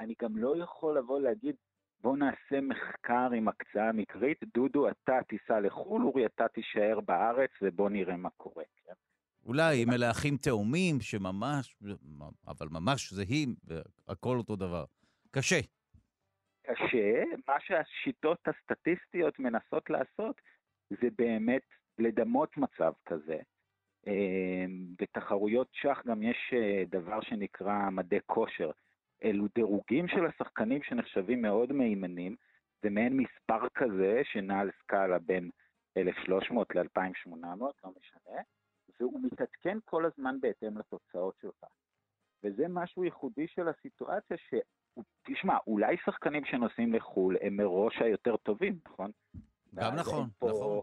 אני גם לא יכול לבוא להגיד, בוא נעשה מחקר עם הקצאה מקרית, דודו, אתה תיסע לחו"ל, אורי, אתה תישאר בארץ, ובוא נראה מה קורה. כן? אולי אם אלה אחים תאומים שממש, אבל ממש זהים, והכל אותו דבר. קשה. קשה, מה שהשיטות הסטטיסטיות מנסות לעשות זה באמת לדמות מצב כזה. בתחרויות שח גם יש דבר שנקרא מדי כושר. אלו דירוגים של השחקנים שנחשבים מאוד מהימנים, זה מעין מספר כזה שנע על סקאלה בין 1,300 ל-2,800, לא משנה, והוא מתעדכן כל הזמן בהתאם לתוצאות שלך. וזה משהו ייחודי של הסיטואציה, ש... תשמע, אולי שחקנים שנוסעים לחו"ל הם מראש היותר טובים, נכון? גם נכון, פה... נכון.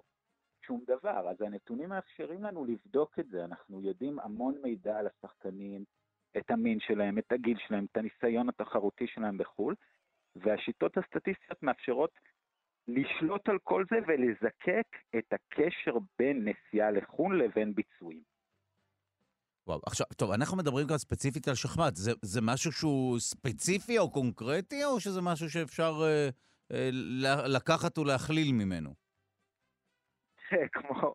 שום דבר. אז הנתונים מאפשרים לנו לבדוק את זה. אנחנו יודעים המון מידע על השחקנים, את המין שלהם, את הגיל שלהם, את הניסיון התחרותי שלהם בחו"ל, והשיטות הסטטיסטיות מאפשרות לשלוט על כל זה ולזקק את הקשר בין נסיעה לחו"ל לבין ביצועים. וואו, עכשיו, טוב, אנחנו מדברים כאן ספציפית על שחמט. זה, זה משהו שהוא ספציפי או קונקרטי, או שזה משהו שאפשר אה, אה, לקחת ולהכליל ממנו? <laughs> כמו,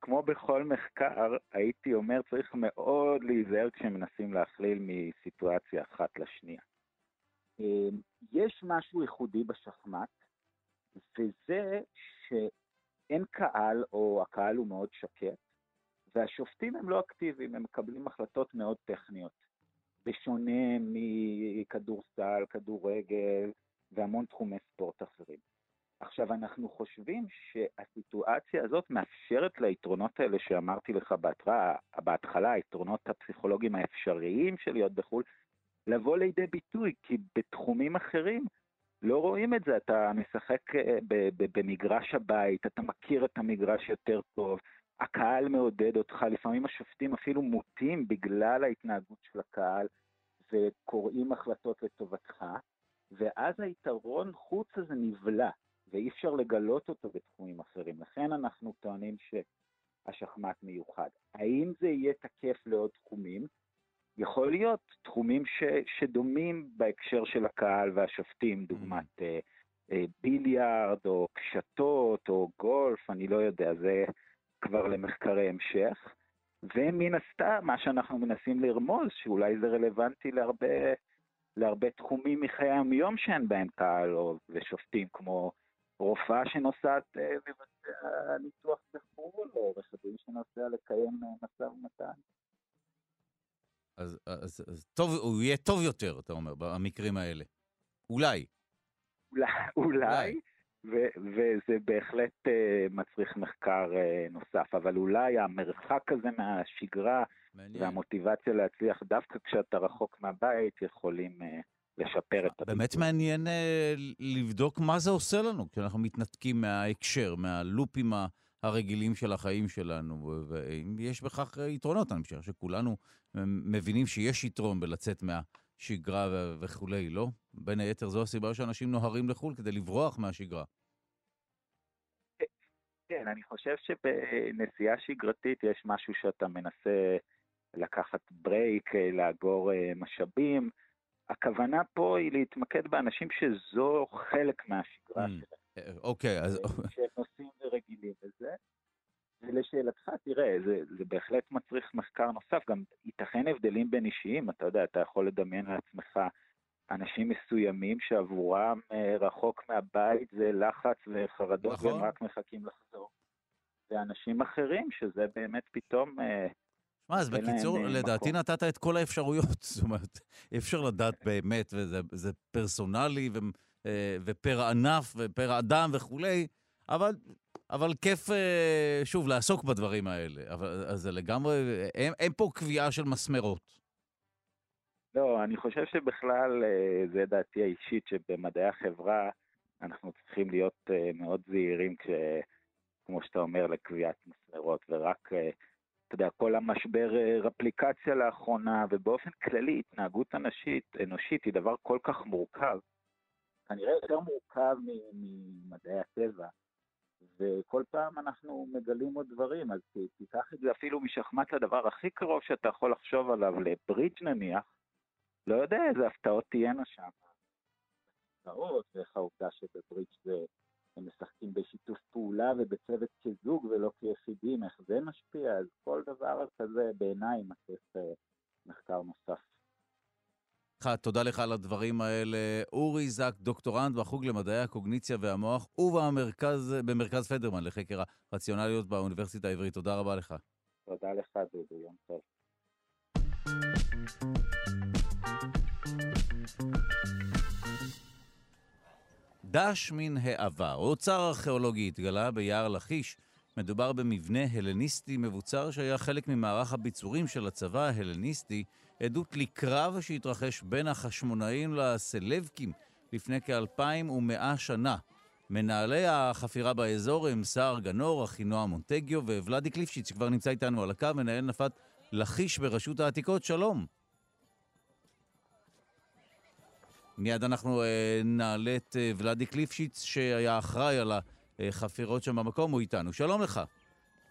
כמו בכל מחקר, הייתי אומר, צריך מאוד להיזהר כשמנסים להכליל מסיטואציה אחת לשנייה. אמ, יש משהו ייחודי בשחמט, וזה שאין קהל, או הקהל הוא מאוד שקט, והשופטים הם לא אקטיביים, הם מקבלים החלטות מאוד טכניות. בשונה מכדורסל, כדורגל והמון תחומי ספורט אחרים. עכשיו, אנחנו חושבים שהסיטואציה הזאת מאפשרת ליתרונות האלה שאמרתי לך בהתחלה, בהתחלה, היתרונות הפסיכולוגיים האפשריים של להיות בחו"ל, לבוא לידי ביטוי, כי בתחומים אחרים לא רואים את זה. אתה משחק אה, במגרש הבית, אתה מכיר את המגרש יותר טוב, הקהל מעודד אותך, לפעמים השופטים אפילו מוטים בגלל ההתנהגות של הקהל וקוראים החלטות לטובתך, ואז היתרון חוץ הזה נבלע. ואי אפשר לגלות אותו בתחומים ש, שדומים בהקשר של הקהל והשופטים, דוגמת mm. ביליארד או קשתות או גולף, אני לא יודע, זה כבר למחקרי המשך. ומן הסתם, מה שאנחנו מנסים לרמוז, שאולי זה רלוונטי להרבה, להרבה תחומים מחיי היום שאין בהם קהל או, ושופטים, כמו רופאה שנוסעת אה, לבצע ניתוח בחו"ל, או עורך הדין שנוסע לקיים משא ומתן. אז, אז, אז טוב, הוא יהיה טוב יותר, אתה אומר, במקרים האלה. אולי. אולי, אולי. ו- וזה בהחלט uh, מצריך מחקר uh, נוסף, אבל אולי המרחק הזה מהשגרה מעניין. והמוטיבציה להצליח דווקא כשאתה רחוק מהבית יכולים uh, לשפר את. באמת מעניין uh, לבדוק מה זה עושה לנו כשאנחנו מתנתקים מההקשר, מהלופים הרגילים של החיים שלנו, ויש בכך יתרונות, אני חושב שכולנו מבינים שיש יתרון בלצאת מהשגרה וכולי, לא? בין היתר זו הסיבה שאנשים נוהרים לחו"ל כדי לברוח מהשגרה. כן, אני חושב שבנסיעה שגרתית יש משהו שאתה מנסה לקחת ברייק, לאגור אה, משאבים. הכוונה פה היא להתמקד באנשים שזו חלק מהשגרה mm, שלהם. אוקיי, אז... ורגילים לזה. ולשאלתך, תראה, זה, זה בהחלט מצריך מחקר נוסף, גם ייתכן הבדלים בין אישיים, אתה יודע, אתה יכול לדמיין לעצמך אנשים מסוימים שעבורם אה, רחוק מהבית זה לחץ וחרדות, נכון. והם רק מחכים לחזור. ואנשים אחרים שזה באמת פתאום... אה, מה, אז בקיצור, אה, לדעתי מקום. נתת את כל האפשרויות. <laughs> זאת אומרת, אי אפשר לדעת באמת, וזה פרסונלי ו, אה, ופר ענף ופר אדם וכולי, אבל, אבל כיף, שוב, לעסוק בדברים האלה. אבל זה לגמרי, אין, אין פה קביעה של מסמרות. לא, אני חושב שבכלל, זה דעתי האישית, שבמדעי החברה אנחנו צריכים להיות מאוד זהירים כש... כמו שאתה אומר, לקביעת מסמרות, ורק, אה, אתה יודע, כל המשבר אה, רפליקציה לאחרונה, ובאופן כללי התנהגות אנשית, אנושית היא דבר כל כך מורכב, כנראה יותר מורכב ממדעי הטבע, וכל פעם אנחנו מגלים עוד דברים, אז תיקח את זה אפילו משחמט לדבר הכי קרוב שאתה יכול לחשוב עליו, לברידג' נניח, לא יודע איזה הפתעות תהיינה שם. הפתעות, ואיך העובדה שבברידג' זה הם משחקים בשיתוף פעולה ובצוות כזוג ולא כיחידים, איך זה משפיע, אז כל דבר כזה בעיניי מצריך אה, מחקר נוסף. תודה לך על הדברים האלה. אורי זק, דוקטורנט בחוג למדעי הקוגניציה והמוח ובמרכז פדרמן לחקר הרציונליות באוניברסיטה העברית. תודה רבה לך. תודה לך, דודו. יום טוב. דש מן העבר. אוצר ארכיאולוגי התגלה ביער לכיש. מדובר במבנה הלניסטי מבוצר שהיה חלק ממערך הביצורים של הצבא ההלניסטי, עדות לקרב שהתרחש בין החשמונאים לסלבקים לפני כאלפיים שנה. מנהלי החפירה באזור הם סער גנור, אחינועם מונטגיו וולדי קליפשיץ, שכבר נמצא איתנו על הקו, מנהל נפת לכיש ברשות העתיקות. שלום. מיד אנחנו אה, נעלה את אה, ולאדי קליפשיץ, שהיה אחראי על החפירות שם במקום, הוא איתנו. שלום לך.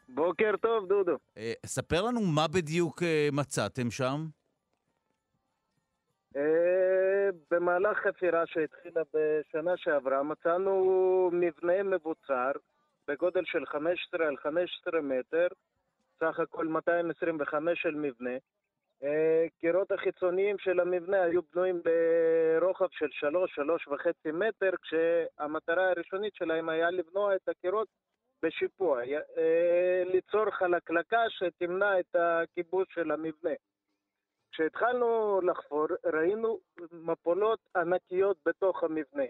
בוקר טוב, דודו. אה, ספר לנו מה בדיוק אה, מצאתם שם. אה, במהלך חפירה שהתחילה בשנה שעברה, מצאנו מבנה מבוצר בגודל של 15 על 15 מטר, סך הכל 225 של מבנה. קירות החיצוניים של המבנה היו בנויים ברוחב של שלוש, שלוש וחצי מטר, כשהמטרה הראשונית שלהם היה לבנוע את הקירות בשיפוע, אה, ליצור חלקלקה שתמנע את הכיבוש של המבנה. כשהתחלנו לחפור, ראינו מפולות ענקיות בתוך המבנה.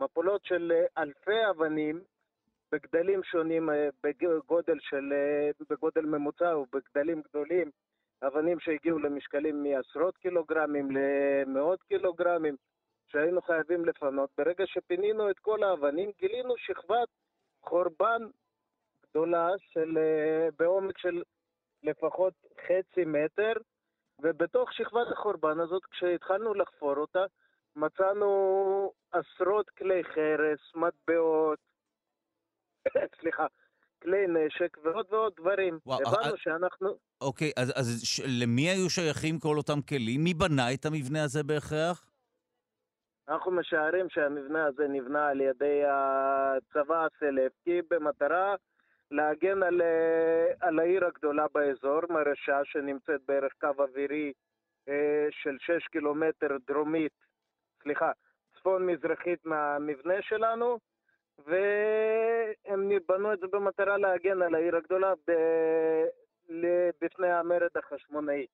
מפולות של אלפי אבנים בגדלים שונים, אה, בגודל, של, אה, בגודל ממוצע ובגדלים גדולים, אבנים שהגיעו למשקלים מעשרות קילוגרמים למאות קילוגרמים שהיינו חייבים לפנות. ברגע שפינינו את כל האבנים גילינו שכבת חורבן גדולה של, אה, בעומק של לפחות חצי מטר, ובתוך שכבת החורבן הזאת, כשהתחלנו לחפור אותה, מצאנו עשרות כלי חרס, מטבעות, <coughs> סליחה, כלי נשק ועוד ועוד דברים. וואו, הבנו אה, שאנחנו... אוקיי, אז, אז ש... למי היו שייכים כל אותם כלים? מי בנה את המבנה הזה בהכרח? אנחנו משערים שהמבנה הזה נבנה על ידי הצבא הסלפקי במטרה להגן על, אה, על העיר הגדולה באזור, מרשה, שנמצאת בערך קו אווירי אה, של 6 קילומטר דרומית, סליחה, צפון-מזרחית מהמבנה שלנו, והם בנו את זה במטרה להגן על העיר הגדולה ב... בפני המרד החשמונאי,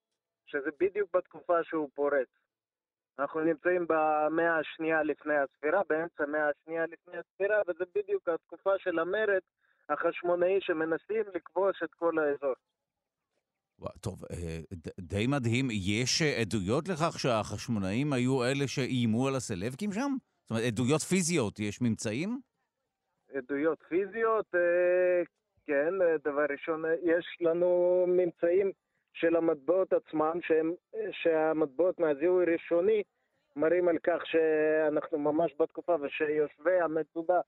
שזה בדיוק בתקופה שהוא פורץ. אנחנו נמצאים במאה השנייה לפני הספירה, באמצע המאה השנייה לפני הספירה, וזה בדיוק התקופה של המרד החשמונאי שמנסים לכבוש את כל האזור. טוב, אה, די מדהים. יש עדויות לכך שהחשמונאים היו אלה שאיימו על הסלבקים שם? זאת אומרת, עדויות פיזיות, יש ממצאים? עדויות פיזיות, אה, כן, דבר ראשון, יש לנו ממצאים של המטבעות עצמם, שהם, שהמטבעות מהזיהוי ראשוני מראים על כך שאנחנו ממש בתקופה ושיושבי המצודה,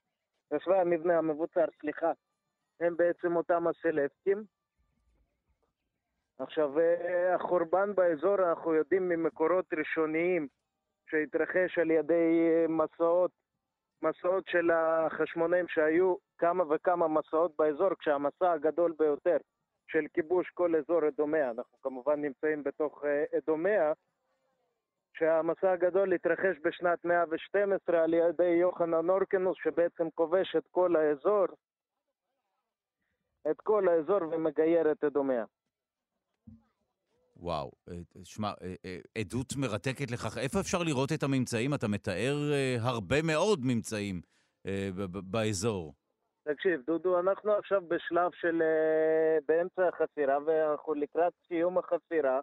יושבי המבנה המבוצר, סליחה, הם בעצם אותם הסלפטים. עכשיו, החורבן באזור, אנחנו יודעים ממקורות ראשוניים שהתרחש על ידי מסעות, מסעות של החשמונאים שהיו כמה וכמה מסעות באזור, כשהמסע הגדול ביותר של כיבוש כל אזור אדומיה, אנחנו כמובן נמצאים בתוך אדומיה, שהמסע הגדול התרחש בשנת 112 על ידי יוחנן אורקנוס, שבעצם כובש את כל האזור, את כל האזור ומגייר את אדומיה. וואו, אה, שמע, אה, אה, עדות מרתקת לכך. איפה אפשר לראות את הממצאים? אתה מתאר הרבה מאוד ממצאים באזור. תקשיב, דודו, אנחנו עכשיו בשלב של באמצע החפירה, ואנחנו לקראת סיום החפירה.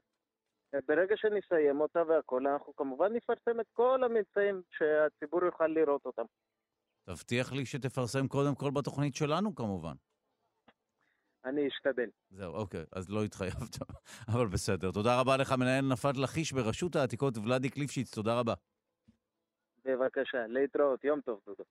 ברגע שנסיים אותה והכול, אנחנו כמובן נפרסם את כל הממצאים שהציבור יוכל לראות אותם. תבטיח לי שתפרסם קודם כל בתוכנית שלנו, כמובן. אני אשתדל. זהו, אוקיי, אז לא התחייבת, <laughs> אבל בסדר. תודה רבה לך, מנהל נפת לכיש ברשות העתיקות ולאדי קליפשיץ, תודה רבה. בבקשה, להתראות, יום טוב, דודו.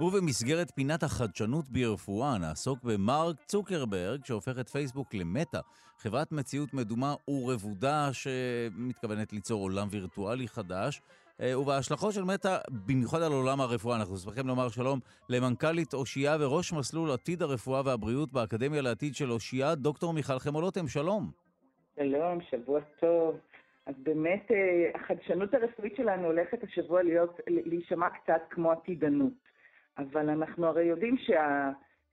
ובמסגרת פינת החדשנות ברפואה נעסוק במרק צוקרברג, שהופך את פייסבוק למטא, חברת מציאות מדומה ורבודה שמתכוונת ליצור עולם וירטואלי חדש. אה, ובהשלכות של מטא, במיוחד על עולם הרפואה, אנחנו שמחים לומר שלום למנכ"לית אושייה וראש מסלול עתיד הרפואה והבריאות באקדמיה לעתיד של אושייה, דוקטור מיכל חמולוטם, שלום. שלום, שבוע טוב. אז באמת אה, החדשנות הרפואית שלנו הולכת השבוע להיות, להישמע קצת כמו עתידנות. אבל אנחנו הרי יודעים שה,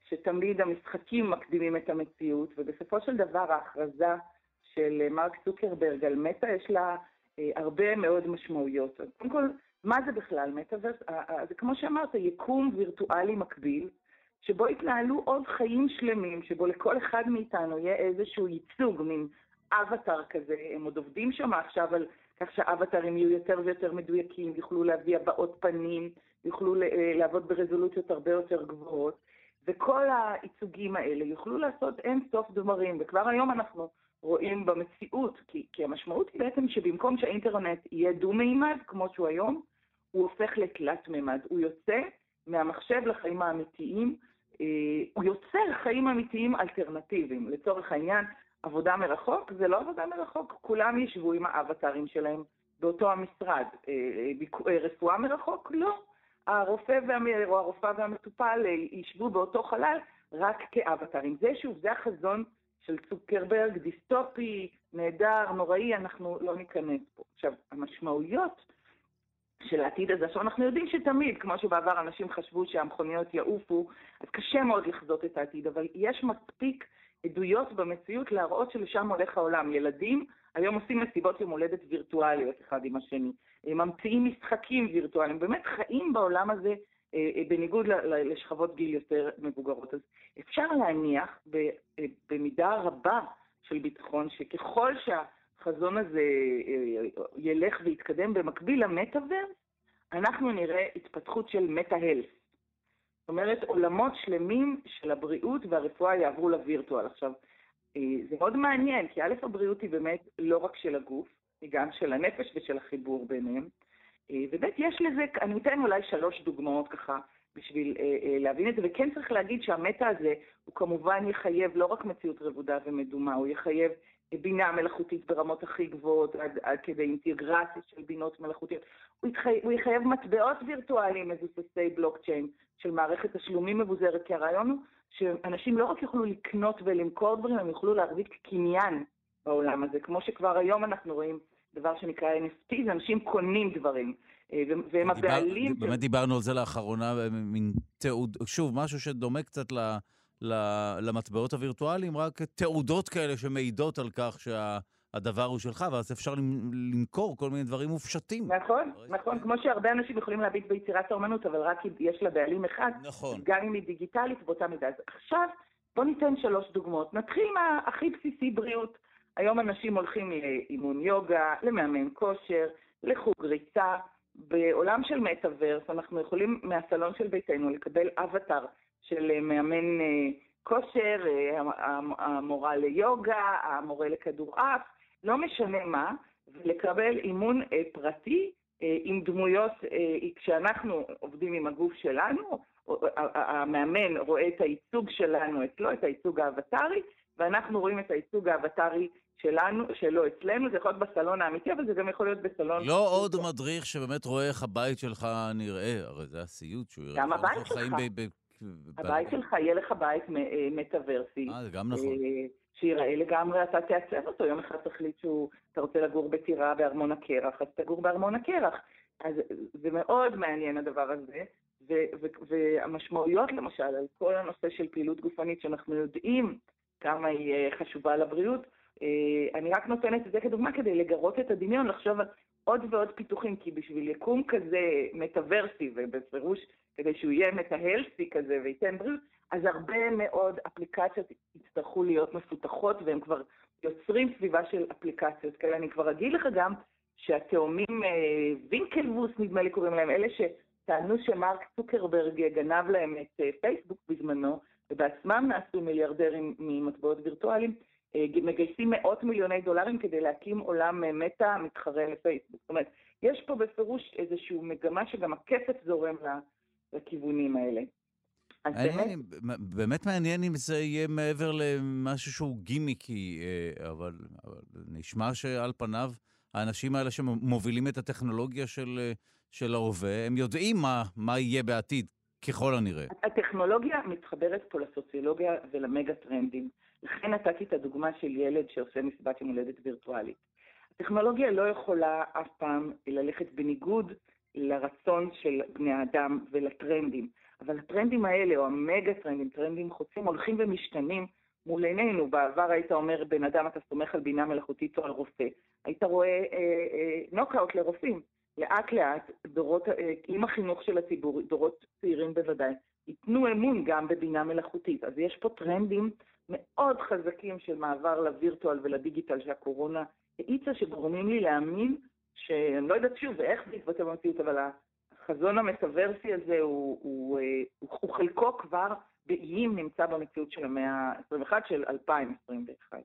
שתמיד המשחקים מקדימים את המציאות, ובסופו של דבר ההכרזה של מרק צוקרברג על מטא יש לה אה, הרבה מאוד משמעויות. אז קודם כל, מה זה בכלל מטאוורס? זה כמו שאמרת, יקום וירטואלי מקביל, שבו יתנהלו עוד חיים שלמים, שבו לכל אחד מאיתנו יהיה איזשהו ייצוג, מין אבטאר כזה, הם עוד עובדים שם עכשיו על כך שהאבטרים יהיו יותר ויותר מדויקים, יוכלו להביא הבעות פנים, יוכלו אה, לעבוד ברזולוציות הרבה יותר גבוהות, וכל הייצוגים האלה יוכלו לעשות אין סוף דברים, וכבר היום אנחנו רואים במציאות, כי, כי המשמעות היא בעצם שבמקום שהאינטרנט יהיה דו-מימד, כמו שהוא היום, הוא הופך לתלת-מימד. הוא יוצא מהמחשב לחיים האמיתיים, אה, הוא יוצר חיים אמיתיים אלטרנטיביים. לצורך העניין, עבודה מרחוק זה לא עבודה מרחוק, כולם ישבו עם האבטרים שלהם באותו המשרד. אה, אה, אה, רפואה מרחוק? לא. הרופא והמ... או הרופאה והמטופל יישבו באותו חלל רק כאבטרים. זה שוב, זה החזון של צוקרברג, דיסטופי, נהדר, נוראי, אנחנו לא ניכנס פה. עכשיו, המשמעויות של העתיד הזה, עכשיו אנחנו יודעים שתמיד, כמו שבעבר אנשים חשבו שהמכוניות יעופו, אז קשה מאוד לחזות את העתיד, אבל יש מספיק עדויות במציאות להראות שלשם הולך העולם. ילדים היום עושים מסיבות יום הולדת וירטואליות אחד עם השני, ממציאים משחקים וירטואליים, באמת חיים בעולם הזה אה, אה, בניגוד לשכבות גיל יותר מבוגרות. אז אפשר להניח אה, במידה רבה של ביטחון שככל שהחזון הזה ילך ויתקדם במקביל למטאוורס, אנחנו נראה התפתחות של מטה-הלס. זאת אומרת, עולמות שלמים של הבריאות והרפואה יעברו לווירטואל. עכשיו, זה מאוד מעניין, כי א', הבריאות היא באמת לא רק של הגוף, היא גם של הנפש ושל החיבור ביניהם. אה, ובאמת יש לזה, אני אתן אולי שלוש דוגמאות ככה בשביל אה, להבין את זה, וכן צריך להגיד שהמטה הזה, הוא כמובן יחייב לא רק מציאות רבודה ומדומה, הוא יחייב בינה מלאכותית ברמות הכי גבוהות, עד, עד כדי אינטגרציה של בינות מלאכותיות. הוא, יחייב, הוא יחייב מטבעות וירטואליים מבוססי בלוקצ'יין של מערכת תשלומים מבוזרת, כי הרעיון הוא שאנשים לא רק יוכלו לקנות ולמכור דברים, הם יוכלו להחזיק קניין בעולם הזה, כמו שכבר היום אנחנו רואים דבר שנקרא NFT, זה אנשים קונים דברים. אה, והם הבעלים... דיבר, באמת דיברנו על זה לאחרונה, מין תיעוד, שוב, משהו שדומה קצת ל... למטבעות הווירטואליים, רק תעודות כאלה שמעידות על כך שהדבר הוא שלך, ואז אפשר למכור כל מיני דברים מופשטים. נכון, נכון, כמו שהרבה אנשים יכולים להביט ביצירת האומנות, אבל רק יש לה בעלים אחד, נכון. גם אם היא דיגיטלית באותה מידה. אז עכשיו, בואו ניתן שלוש דוגמאות. נתחיל מהכי בסיסי בריאות. היום אנשים הולכים לאימון יוגה, למאמן כושר, לחוג ריצה. בעולם של מטאוורס אנחנו יכולים מהסלון של ביתנו לקבל אבטאר של מאמן אה, כושר, אה, המורה ליוגה, המורה לכדורעף, לא משנה מה, ולקבל אימון אה, פרטי עם דמויות, כשאנחנו עובדים עם הגוף שלנו, המאמן רואה את הייצוג שלנו אצלו, את הייצוג האבטרי, ואנחנו רואים את הייצוג האבטרי שלנו, שלו אצלנו, זה יכול להיות בסלון האמיתי, אבל זה גם יכול להיות בסלון... לא עוד מדריך שבאמת רואה איך הבית שלך נראה, הרי זה הסיוט שהוא יראה. גם הבית שלך. הבית שלך, יהיה לך בית אה, מטאוורסי. אה, זה גם נכון. אה, שיראה לגמרי, אתה תעצב אותו. יום אחד תחליט שאתה רוצה לגור בטירה בארמון הקרח, אז תגור בארמון הקרח. אז זה מאוד מעניין הדבר הזה. והמשמעויות למשל על כל הנושא של פעילות גופנית, שאנחנו יודעים כמה היא חשובה לבריאות, אני רק נותנת את זה כדוגמה כדי לגרות את הדמיון, לחשוב על עוד ועוד פיתוחים, כי בשביל יקום כזה מטאוורסי, ובפירוש כדי שהוא יהיה מטהלסי כזה וייתן בריאות, אז הרבה מאוד אפליקציות יצטרכו להיות מפותחות, והם כבר יוצרים סביבה של אפליקציות כאלה. אני כבר אגיד לך גם שהתאומים אה, וינקלבוס, נדמה לי קוראים להם, אלה שטענו שמרק צוקרברג גנב להם את אה, פייסבוק בזמנו, ובעצמם נעשו מיליארדרים ממטבעות וירטואליים, אה, מגייסים מאות מיליוני דולרים כדי להקים עולם מטא מתחרה לפייסבוק. זאת אומרת, יש פה בפירוש איזושהי מגמה שגם הכסף זורם לכיוונים האלה. מעניין, באמת... באמת מעניין אם זה יהיה מעבר למשהו שהוא גימיקי, אה, אבל, אבל נשמע שעל פניו האנשים האלה שמובילים את הטכנולוגיה של, אה, של ההווה, הם יודעים מה, מה יהיה בעתיד, ככל הנראה. הטכנולוגיה מתחברת פה לסוציולוגיה ולמגה טרנדים. לכן נתתי את הדוגמה של ילד שעושה מסיבת יום הולדת וירטואלית. הטכנולוגיה לא יכולה אף פעם ללכת בניגוד לרצון של בני האדם ולטרנדים. אבל הטרנדים האלה, או המגה טרנדים, טרנדים חוצים, הולכים ומשתנים מול עינינו. בעבר היית אומר, בן אדם, אתה סומך על בינה מלאכותית או על רופא. היית רואה אה, אה, נוקאוט לרופאים. לאט לאט, דורות, אה, עם החינוך של הציבור, דורות צעירים בוודאי, ייתנו אמון גם בבינה מלאכותית. אז יש פה טרנדים מאוד חזקים של מעבר לווירטואל ולדיגיטל שהקורונה האיצה, שגורמים לי להאמין שאני לא יודעת שוב איך זה יתבטא במציאות, אבל החזון המטאוורסי הזה הוא, הוא, אה, הוא, הוא חלקו כבר באיים נמצא במציאות של המאה ה-21 של 2021.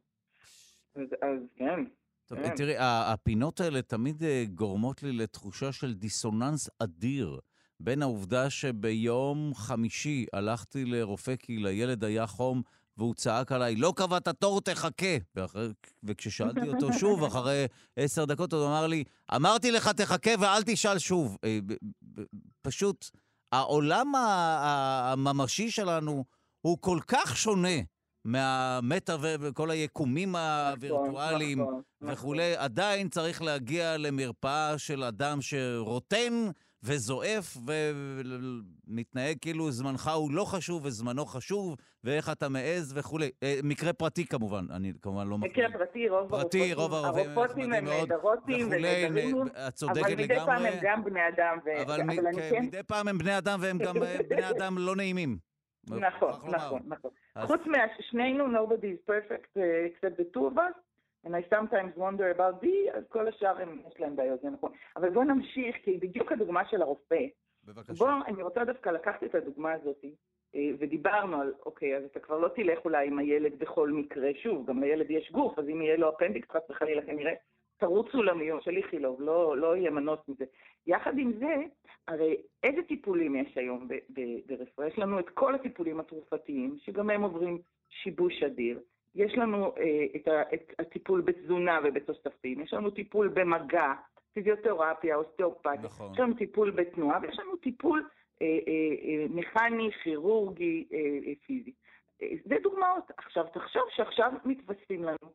אז, אז כן. טוב, כן. תראי, הפינות האלה תמיד אה, גורמות לי לתחושה של דיסוננס אדיר בין העובדה שביום חמישי הלכתי לרופא כי לילד היה חום והוא צעק עליי, לא קבעת תור, תחכה. ואחרי, וכששאלתי אותו <laughs> שוב, אחרי עשר דקות, הוא אמר לי, אמרתי לך, תחכה ואל תשאל שוב. אה, פשוט, העולם הממשי שלנו הוא כל כך שונה מהמטה וכל היקומים נכון, הווירטואליים נכון, נכון. וכולי, עדיין צריך להגיע למרפאה של אדם שרוטן וזועף ומתנהג כאילו זמנך הוא לא חשוב וזמנו חשוב, ואיך אתה מעז וכולי. אה, מקרה פרטי כמובן, אני כמובן לא מקרה פרטי, רוב פרטי, רוב הרופאים הם נהדרותים ונהדרים, אבל מדי פעם הם גם בני אדם. אבל כן- מדי פעם הם בני אדם והם גם אה, <laughs> בני אדם לא נעימים. נכון, נכון, נכון. חוץ משנינו, nobody is perfect uh, except the two of us, and I sometimes wonder about thee, אז כל השאר הם, יש להם בעיות, זה נכון. אבל בואו נמשיך, כי בדיוק הדוגמה של הרופא. בבקשה. בואו, אני רוצה דווקא לקחת את הדוגמה הזאת, אה, ודיברנו על, אוקיי, אז אתה כבר לא תלך אולי עם הילד בכל מקרה, שוב, גם לילד יש גוף, אז אם יהיה לו אפנדיקס, חס וחלילה כנראה, תרוצו למיון של איכילוב, לא, לא יהיה מנוס מזה. יחד עם זה, הרי איזה טיפולים יש היום ברפואה? יש לנו את כל הטיפולים התרופתיים, שגם הם עוברים שיבוש אדיר. יש לנו אה, את, ה, את הטיפול בתזונה ובתוספים, יש לנו טיפול במגע, פיזיותרפיה, אוסטאופתיה, נכון. יש לנו טיפול בתנועה ויש לנו טיפול אה, אה, אה, מכני, כירורגי, אה, אה, פיזי. אה, זה דוגמאות. עכשיו, תחשוב שעכשיו מתווספים לנו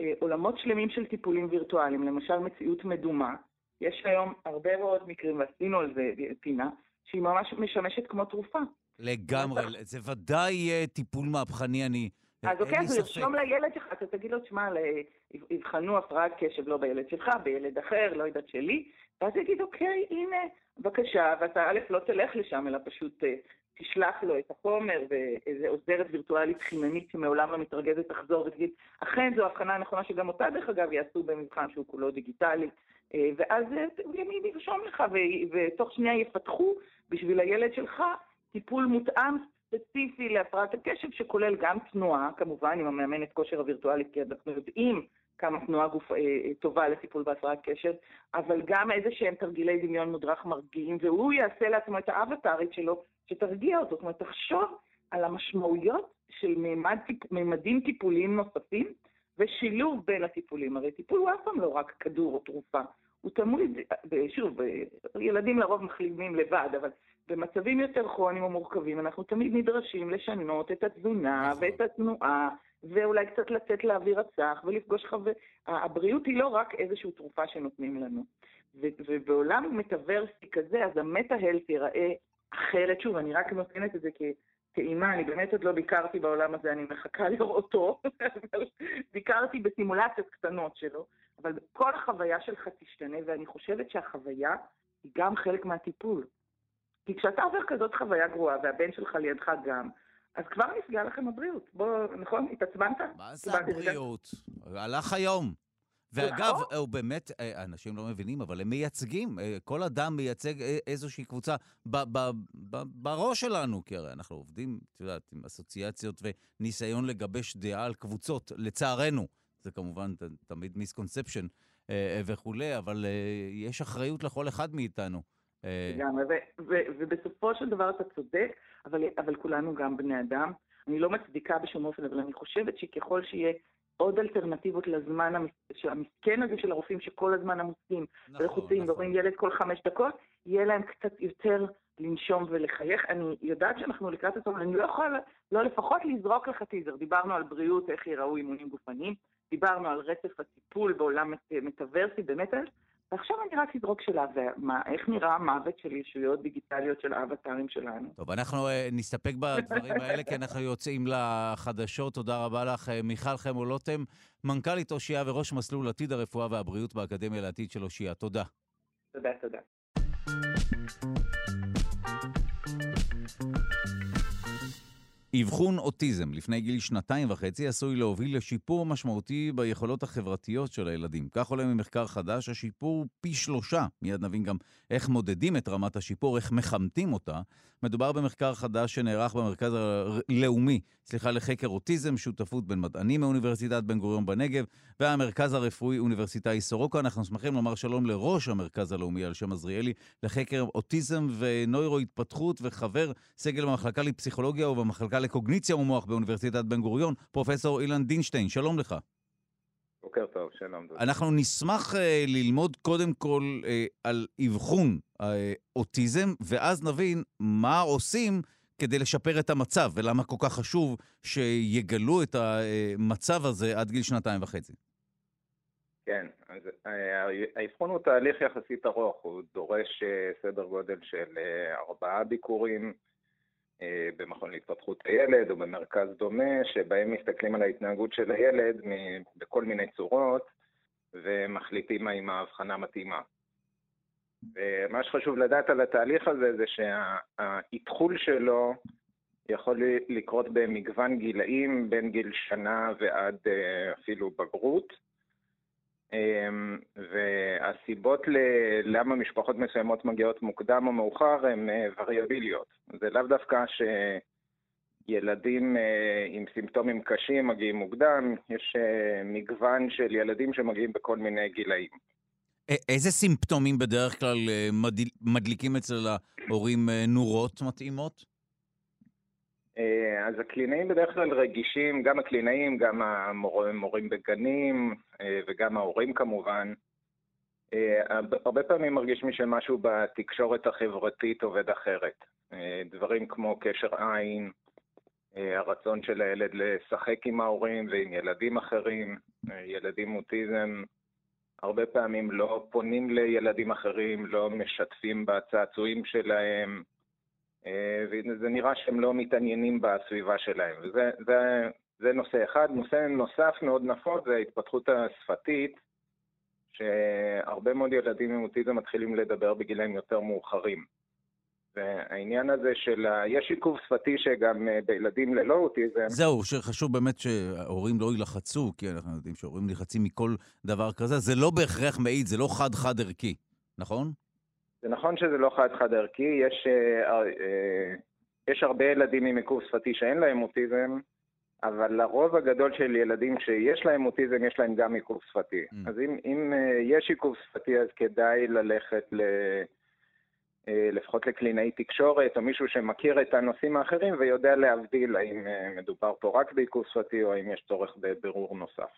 אה, עולמות שלמים של טיפולים וירטואליים, למשל מציאות מדומה. יש היום הרבה מאוד מקרים, ועשינו על זה פינה, שהיא ממש משמשת כמו תרופה. לגמרי, זה ודאי טיפול מהפכני, אני... אז אוקיי, אז לרשום לילד שלך, אתה תגיד לו, תשמע, יבחנו הפרעת קשב לא בילד שלך, בילד אחר, לא יודעת שלי, ואז יגיד, אוקיי, הנה, בבקשה, ואתה א', לא תלך לשם, אלא פשוט uh, תשלח לו את החומר ואיזה עוזרת וירטואלית חיננית שמעולם לא מתרגזת תחזור ותגיד, אכן זו הבחנה נכונה שגם אותה דרך אגב יעשו במבחן שהוא כולו דיגיטלי. אה, ואז מי ירשום לך, ותוך שנייה יפתחו בשביל הילד שלך טיפול מותאם ספציפי להפרעת הקשב, שכולל גם תנועה, כמובן, עם המאמנת כושר הווירטואלית, כי אנחנו יודעים כמה תנועה גוף, אה, אה, טובה לטיפול בהפרעת קשב, אבל גם איזה שהם תרגילי דמיון מודרך מרגיעים, והוא יעשה לעצמו את האבטארית שלו, שתרגיע אותו. זאת אומרת, תחשוב על המשמעויות של מימד, מימדים טיפוליים נוספים, ושילוב בין הטיפולים. הרי טיפול הוא אף פעם לא רק כדור או תרופה. הוא תמיד, שוב, ילדים לרוב מחלימים לבד, אבל במצבים יותר כרוניים או מורכבים אנחנו תמיד נדרשים לשנות את התזונה נכון. ואת התנועה, ואולי קצת לצאת לאוויר הצח ולפגוש חבר... הבריאות היא לא רק איזושהי תרופה שנותנים לנו. ובעולם מטאוורסי כזה, אז המטה-הלט ייראה אחרת. שוב, אני רק נותנת את זה כטעימה, אני באמת עוד לא ביקרתי בעולם הזה, אני מחכה לראותו, ביקרתי בסימולציות קטנות שלו. אבל כל החוויה שלך תשתנה, ואני חושבת שהחוויה היא גם חלק מהטיפול. כי כשאתה עובר כזאת חוויה גרועה, והבן שלך לידך גם, אז כבר נפגעה לכם הבריאות. בוא, נכון? התעצבנת? מה זה הבריאות? הלך היום. ואגב, נכון. הוא באמת, אה, אנשים לא מבינים, אבל הם מייצגים, אה, כל אדם מייצג אה, איזושהי קבוצה ב- ב- ב- בראש שלנו, כי הרי אנחנו עובדים, את יודעת, עם אסוציאציות וניסיון לגבש דעה על קבוצות, לצערנו. זה כמובן תמיד מיסקונספשן וכולי, אבל יש אחריות לכל אחד מאיתנו. לגמרי, ובסופו של דבר אתה צודק, אבל, אבל כולנו גם בני אדם. אני לא מצדיקה בשום אופן, אבל אני חושבת שככל שיהיה עוד אלטרנטיבות לזמן המסכן הזה של הרופאים שכל הזמן עמוסים נכון, ולחוצים נכון. ורואים ילד כל חמש דקות, יהיה להם קצת יותר לנשום ולחייך. אני יודעת שאנחנו לקראת הסוף, אני לא יכולה, לא לפחות לזרוק לך טיזר. דיברנו על בריאות, איך ייראו אימונים גופניים, דיברנו על רצף הטיפול בעולם מטאוורסי, באמת ועכשיו אני רק אזרוק שאלה, ומה, איך נראה המוות של ישויות דיגיטליות של האבטרים שלנו? טוב, אנחנו uh, נסתפק בדברים <laughs> האלה, כי אנחנו יוצאים לחדשות. תודה רבה לך, uh, מיכל חמולוטם, מנכ"לית אושייה וראש מסלול עתיד הרפואה והבריאות באקדמיה לעתיד של אושייה. תודה. תודה, תודה. אבחון אוטיזם לפני גיל שנתיים וחצי עשוי להוביל לשיפור משמעותי ביכולות החברתיות של הילדים. כך עולה ממחקר חדש, השיפור פי שלושה. מיד נבין גם איך מודדים את רמת השיפור, איך מכמתים אותה. מדובר במחקר חדש שנערך במרכז הלאומי, סליחה, לחקר אוטיזם, שותפות בין מדענים מאוניברסיטת בן גוריון בנגב והמרכז הרפואי אוניברסיטאי סורוקה. אנחנו שמחים לומר שלום לראש המרכז הלאומי על שם עזריאלי לחקר אוטיזם ונוירו-התפתחות וחבר סגל במחלקה לפסיכולוגיה ובמחלקה לקוגניציה ומוח באוניברסיטת בן גוריון, פרופסור אילן דינשטיין. שלום לך. בוקר טוב, שלום. אנחנו נשמח uh, ללמוד קודם כל uh, על אבחון uh, אוטיזם, ואז נבין מה עושים כדי לשפר את המצב, ולמה כל כך חשוב שיגלו את המצב הזה עד גיל שנתיים וחצי. כן, אז האבחון הוא תהליך יחסית ארוך, הוא דורש סדר גודל של ארבעה ביקורים אה, במכון להתפתחות הילד או במרכז דומה, שבהם מסתכלים על ההתנהגות של הילד בכל מיני צורות ומחליטים האם ההבחנה מתאימה. ומה שחשוב לדעת על התהליך הזה זה שהאתחול שלו יכול לקרות במגוון גילאים, בין גיל שנה ועד אה, אפילו בגרות. אמ, והסיבות למה משפחות מסוימות מגיעות מוקדם או מאוחר הן אה, וריאביליות. זה לאו דווקא שילדים אה, עם סימפטומים קשים מגיעים מוקדם, יש מגוון של ילדים שמגיעים בכל מיני גילאים. איזה סימפטומים בדרך כלל מדליקים אצל ההורים נורות מתאימות? אה, אז הקלינאים בדרך כלל רגישים, גם הקלינאים, גם המורים בגנים אה, וגם ההורים כמובן. אה, הרבה פעמים מרגישים שמשהו בתקשורת החברתית עובד אחרת. דברים כמו קשר עין, הרצון של הילד לשחק עם ההורים ועם ילדים אחרים, ילדים אוטיזם הרבה פעמים לא פונים לילדים אחרים, לא משתפים בצעצועים שלהם, אה, וזה נראה שהם לא מתעניינים בסביבה שלהם. וזה זה, זה נושא אחד. נושא נוסף מאוד נפוץ זה ההתפתחות השפתית, שהרבה מאוד ילדים עם אוטיזם מתחילים לדבר בגילאים יותר מאוחרים. והעניין הזה של, ה... יש עיכוב שפתי שגם אה, בילדים ללא אוטיזם... זהו, שחשוב באמת שהורים לא יילחצו, כי אנחנו יודעים שהורים נלחצים מכל דבר כזה, זה לא בהכרח מעיד, זה לא חד-חד ערכי, נכון? זה נכון שזה לא חד-חד ערכי, יש, אה, אה, יש הרבה ילדים עם עיכוב שפתי שאין להם אוטיזם, אבל לרוב הגדול של ילדים שיש להם אוטיזם, יש להם גם עיכוב שפתי. Mm. אז אם, אם אה, יש עיכוב שפתי, אז כדאי ללכת ל... אה, לפחות לקלינאי תקשורת, או מישהו שמכיר את הנושאים האחרים ויודע להבדיל האם אה, מדובר פה רק בעיכוב שפתי או האם יש צורך בבירור נוסף.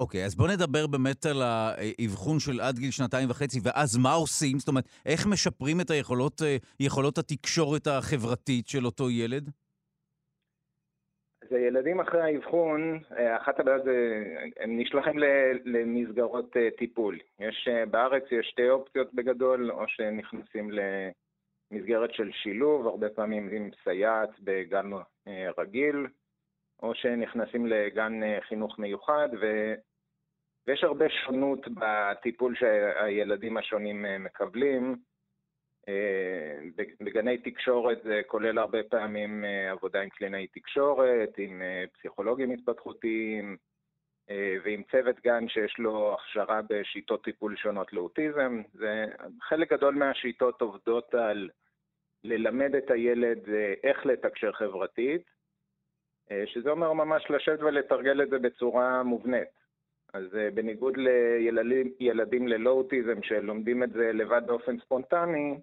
אוקיי, okay, אז בוא נדבר באמת על האבחון של עד גיל שנתיים וחצי, ואז מה עושים? זאת אומרת, איך משפרים את היכולות, יכולות התקשורת החברתית של אותו ילד? זה ילדים אחרי האבחון, אה, אחת הבעיות זה, הם נשלחים למסגרות אה, טיפול. יש, אה, בארץ יש שתי אופציות בגדול, או שנכנסים למסגרת של שילוב, הרבה פעמים עם סייעת בגן רגיל, או שנכנסים לגן חינוך מיוחד, ו... ויש הרבה שונות בטיפול שהילדים השונים מקבלים. אה, בגני תקשורת זה כולל הרבה פעמים אה, עבודה עם קלינאי תקשורת, עם אה, פסיכולוגים התפתחותיים ועם צוות גן שיש לו הכשרה בשיטות טיפול שונות לאוטיזם. חלק גדול מהשיטות עובדות על ללמד את הילד איך לתקשר חברתית, שזה אומר ממש לשבת ולתרגל את זה בצורה מובנית. אז בניגוד לילדים ללא אוטיזם שלומדים את זה לבד באופן ספונטני,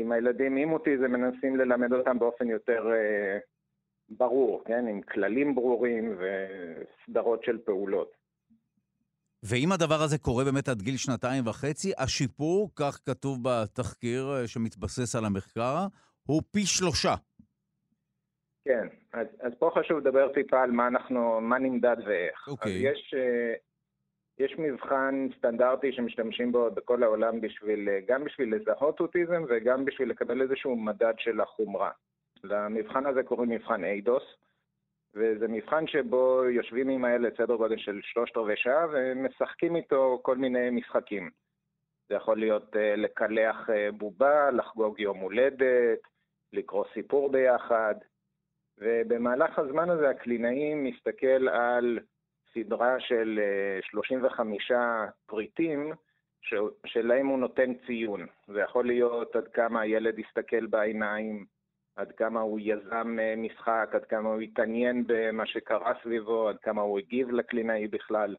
עם הילדים עם אוטיזם מנסים ללמד אותם באופן יותר אה, ברור, כן? עם כללים ברורים וסדרות של פעולות. ואם הדבר הזה קורה באמת עד גיל שנתיים וחצי, השיפור, כך כתוב בתחקיר אה, שמתבסס על המחקר, הוא פי שלושה. כן, אז, אז פה חשוב לדבר טיפה על מה אנחנו, מה נמדד ואיך. אוקיי. אז יש, יש מבחן סטנדרטי שמשתמשים בו בכל העולם בשביל, גם בשביל לזהות אוטיזם וגם בשביל לקבל איזשהו מדד של החומרה. למבחן הזה קוראים מבחן איידוס, וזה מבחן שבו יושבים עם הילד סדר גודל של שלושת רבעי שעה ומשחקים איתו כל מיני משחקים. זה יכול להיות uh, לקלח uh, בובה, לחגוג יום הולדת, לקרוא סיפור ביחד, ובמהלך הזמן הזה הקלינאי מסתכל על סדרה של 35 אה, פריטים שלהם הוא נותן ציון. זה יכול להיות עד כמה הילד הסתכל בעיניים, עד כמה הוא יזם אה, משחק, עד כמה הוא התעניין במה שקרה סביבו, עד כמה הוא הגיב לקלינאי בכלל.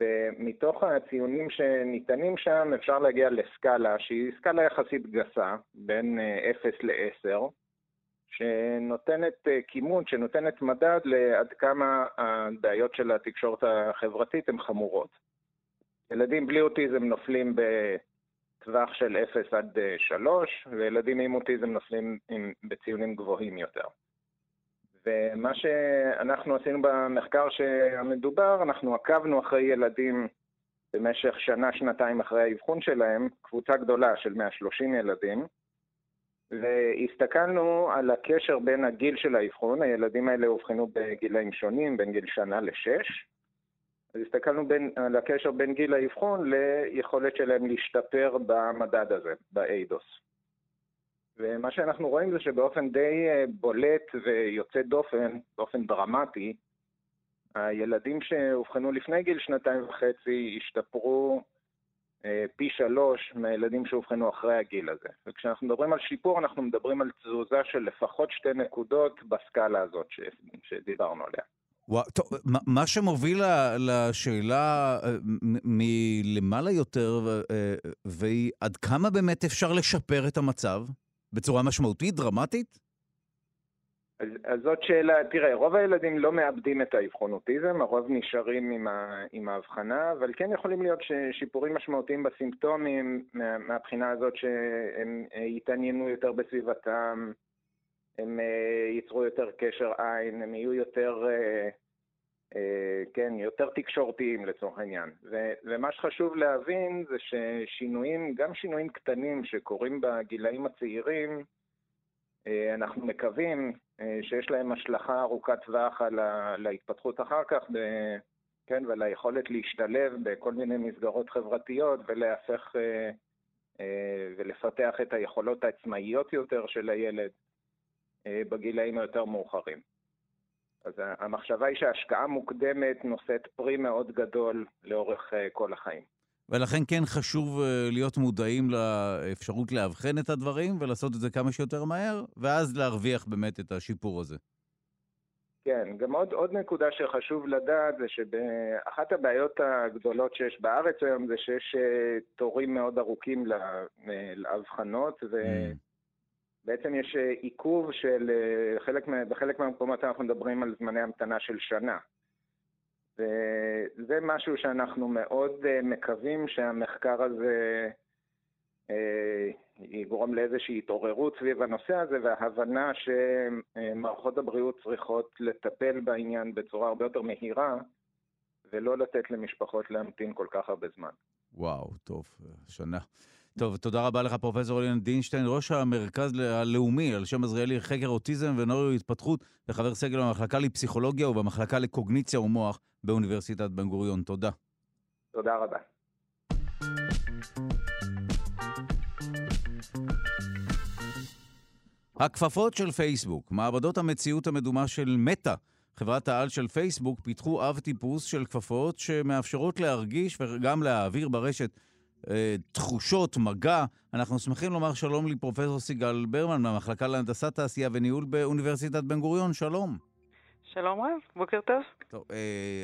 ומתוך הציונים שניתנים שם אפשר להגיע לסקאלה שהיא סקאלה יחסית גסה, בין 0 אה, ל-10, שנותנת אה, כימון, שנותנת מדד לעד כמה הבעיות של התקשורת החברתית הן חמורות. ילדים בלי אוטיזם נופלים בטווח של 0 עד 3, אה, וילדים עם אוטיזם נופלים עם, בציונים גבוהים יותר. ומה שאנחנו עשינו במחקר המדובר, אנחנו עקבנו אחרי ילדים במשך שנה, שנתיים אחרי האבחון שלהם, קבוצה גדולה של 130 ילדים, והסתכלנו על הקשר בין הגיל של האבחון, הילדים האלה אובחנו בגילאים שונים, בין גיל שנה לשש, אז הסתכלנו בין, על הקשר בין גיל האבחון ליכולת שלהם להשתפר במדד הזה, באיידוס. ומה שאנחנו רואים זה שבאופן די אה, בולט ויוצא דופן, באופן דרמטי, הילדים שאובחנו לפני גיל שנתיים וחצי השתפרו פי שלוש מהילדים שאובחנו אחרי הגיל הזה. וכשאנחנו מדברים על שיפור, אנחנו מדברים על תזוזה של לפחות שתי נקודות בסקאלה הזאת ש... שדיברנו עליה. וואו, טוב, מה שמוביל לשאלה אה, מלמעלה יותר, אה, והיא עד כמה באמת אפשר לשפר את המצב בצורה משמעותית, דרמטית? אז, אז זאת שאלה, תראה, רוב הילדים לא מאבדים את האבחון אוטיזם, הרוב נשארים עם, ה, עם ההבחנה, אבל כן יכולים להיות שיפורים משמעותיים בסימפטומים מה, מהבחינה הזאת שהם אה, יתעניינו יותר בסביבתם, הם אה, ייצרו יותר קשר עין, הם יהיו יותר, אה, כן, יותר תקשורתיים לצורך העניין. ו, ומה שחשוב להבין זה ששינויים, גם שינויים קטנים שקורים בגילאים הצעירים, אנחנו מקווים אה, שיש להם השלכה ארוכת טווח על ההתפתחות אחר כך, כן, ועל היכולת להשתלב בכל מיני מסגרות חברתיות ולהפך אה, ולפתח את היכולות העצמאיות יותר של הילד בגילאים היותר מאוחרים. אז המחשבה היא שהשקעה מוקדמת נושאת פרי מאוד גדול לאורך כל החיים. ולכן כן חשוב להיות מודעים לאפשרות לאבחן את הדברים ולעשות את זה כמה שיותר מהר, ואז להרוויח באמת את השיפור הזה. כן, גם עוד, עוד נקודה שחשוב לדעת זה שאחת הבעיות הגדולות שיש בארץ היום זה שיש תורים מאוד ארוכים לאבחנות, ובעצם יש עיכוב של חלק, בחלק מהמקומות אנחנו מדברים על זמני המתנה של שנה. וזה משהו שאנחנו מאוד מקווים שהמחקר הזה יגרום לאיזושהי התעוררות סביב הנושא הזה והבנה שמערכות הבריאות צריכות לטפל בעניין בצורה הרבה יותר מהירה ולא לתת למשפחות להמתין כל כך הרבה זמן. וואו, טוב, שנה. טוב, תודה רבה לך, פרופ' אליאן דינשטיין, ראש המרכז הלאומי על שם עזריאלי לחקר אוטיזם ונוירו התפתחות וחבר סגל במחלקה לפסיכולוגיה ובמחלקה לקוגניציה ומוח באוניברסיטת בן גוריון. תודה. תודה רבה. הכפפות של פייסבוק, מעבדות המציאות המדומה של מטא, חברת העל של פייסבוק, פיתחו אב טיפוס של כפפות שמאפשרות להרגיש וגם להעביר ברשת תחושות, מגע. אנחנו שמחים לומר שלום לפרופסור סיגל ברמן מהמחלקה להנדסת תעשייה וניהול באוניברסיטת בן גוריון. שלום. שלום רב, בוקר טוב. טוב,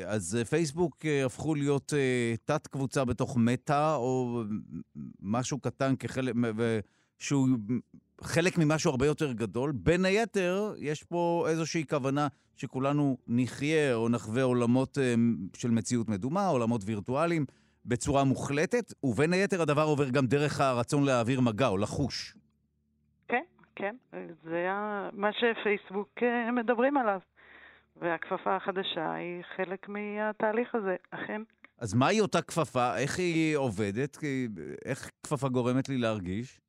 אז פייסבוק הפכו להיות תת-קבוצה בתוך מטא, או משהו קטן כחלק, שהוא חלק ממשהו הרבה יותר גדול. בין היתר, יש פה איזושהי כוונה שכולנו נחיה או נחווה עולמות של מציאות מדומה, עולמות וירטואליים, בצורה מוחלטת, ובין היתר הדבר עובר גם דרך הרצון להעביר מגע או לחוש. כן, כן, זה מה שפייסבוק מדברים עליו. והכפפה החדשה היא חלק מהתהליך הזה, אכן. אז מהי אותה כפפה? איך היא עובדת? איך כפפה גורמת לי להרגיש?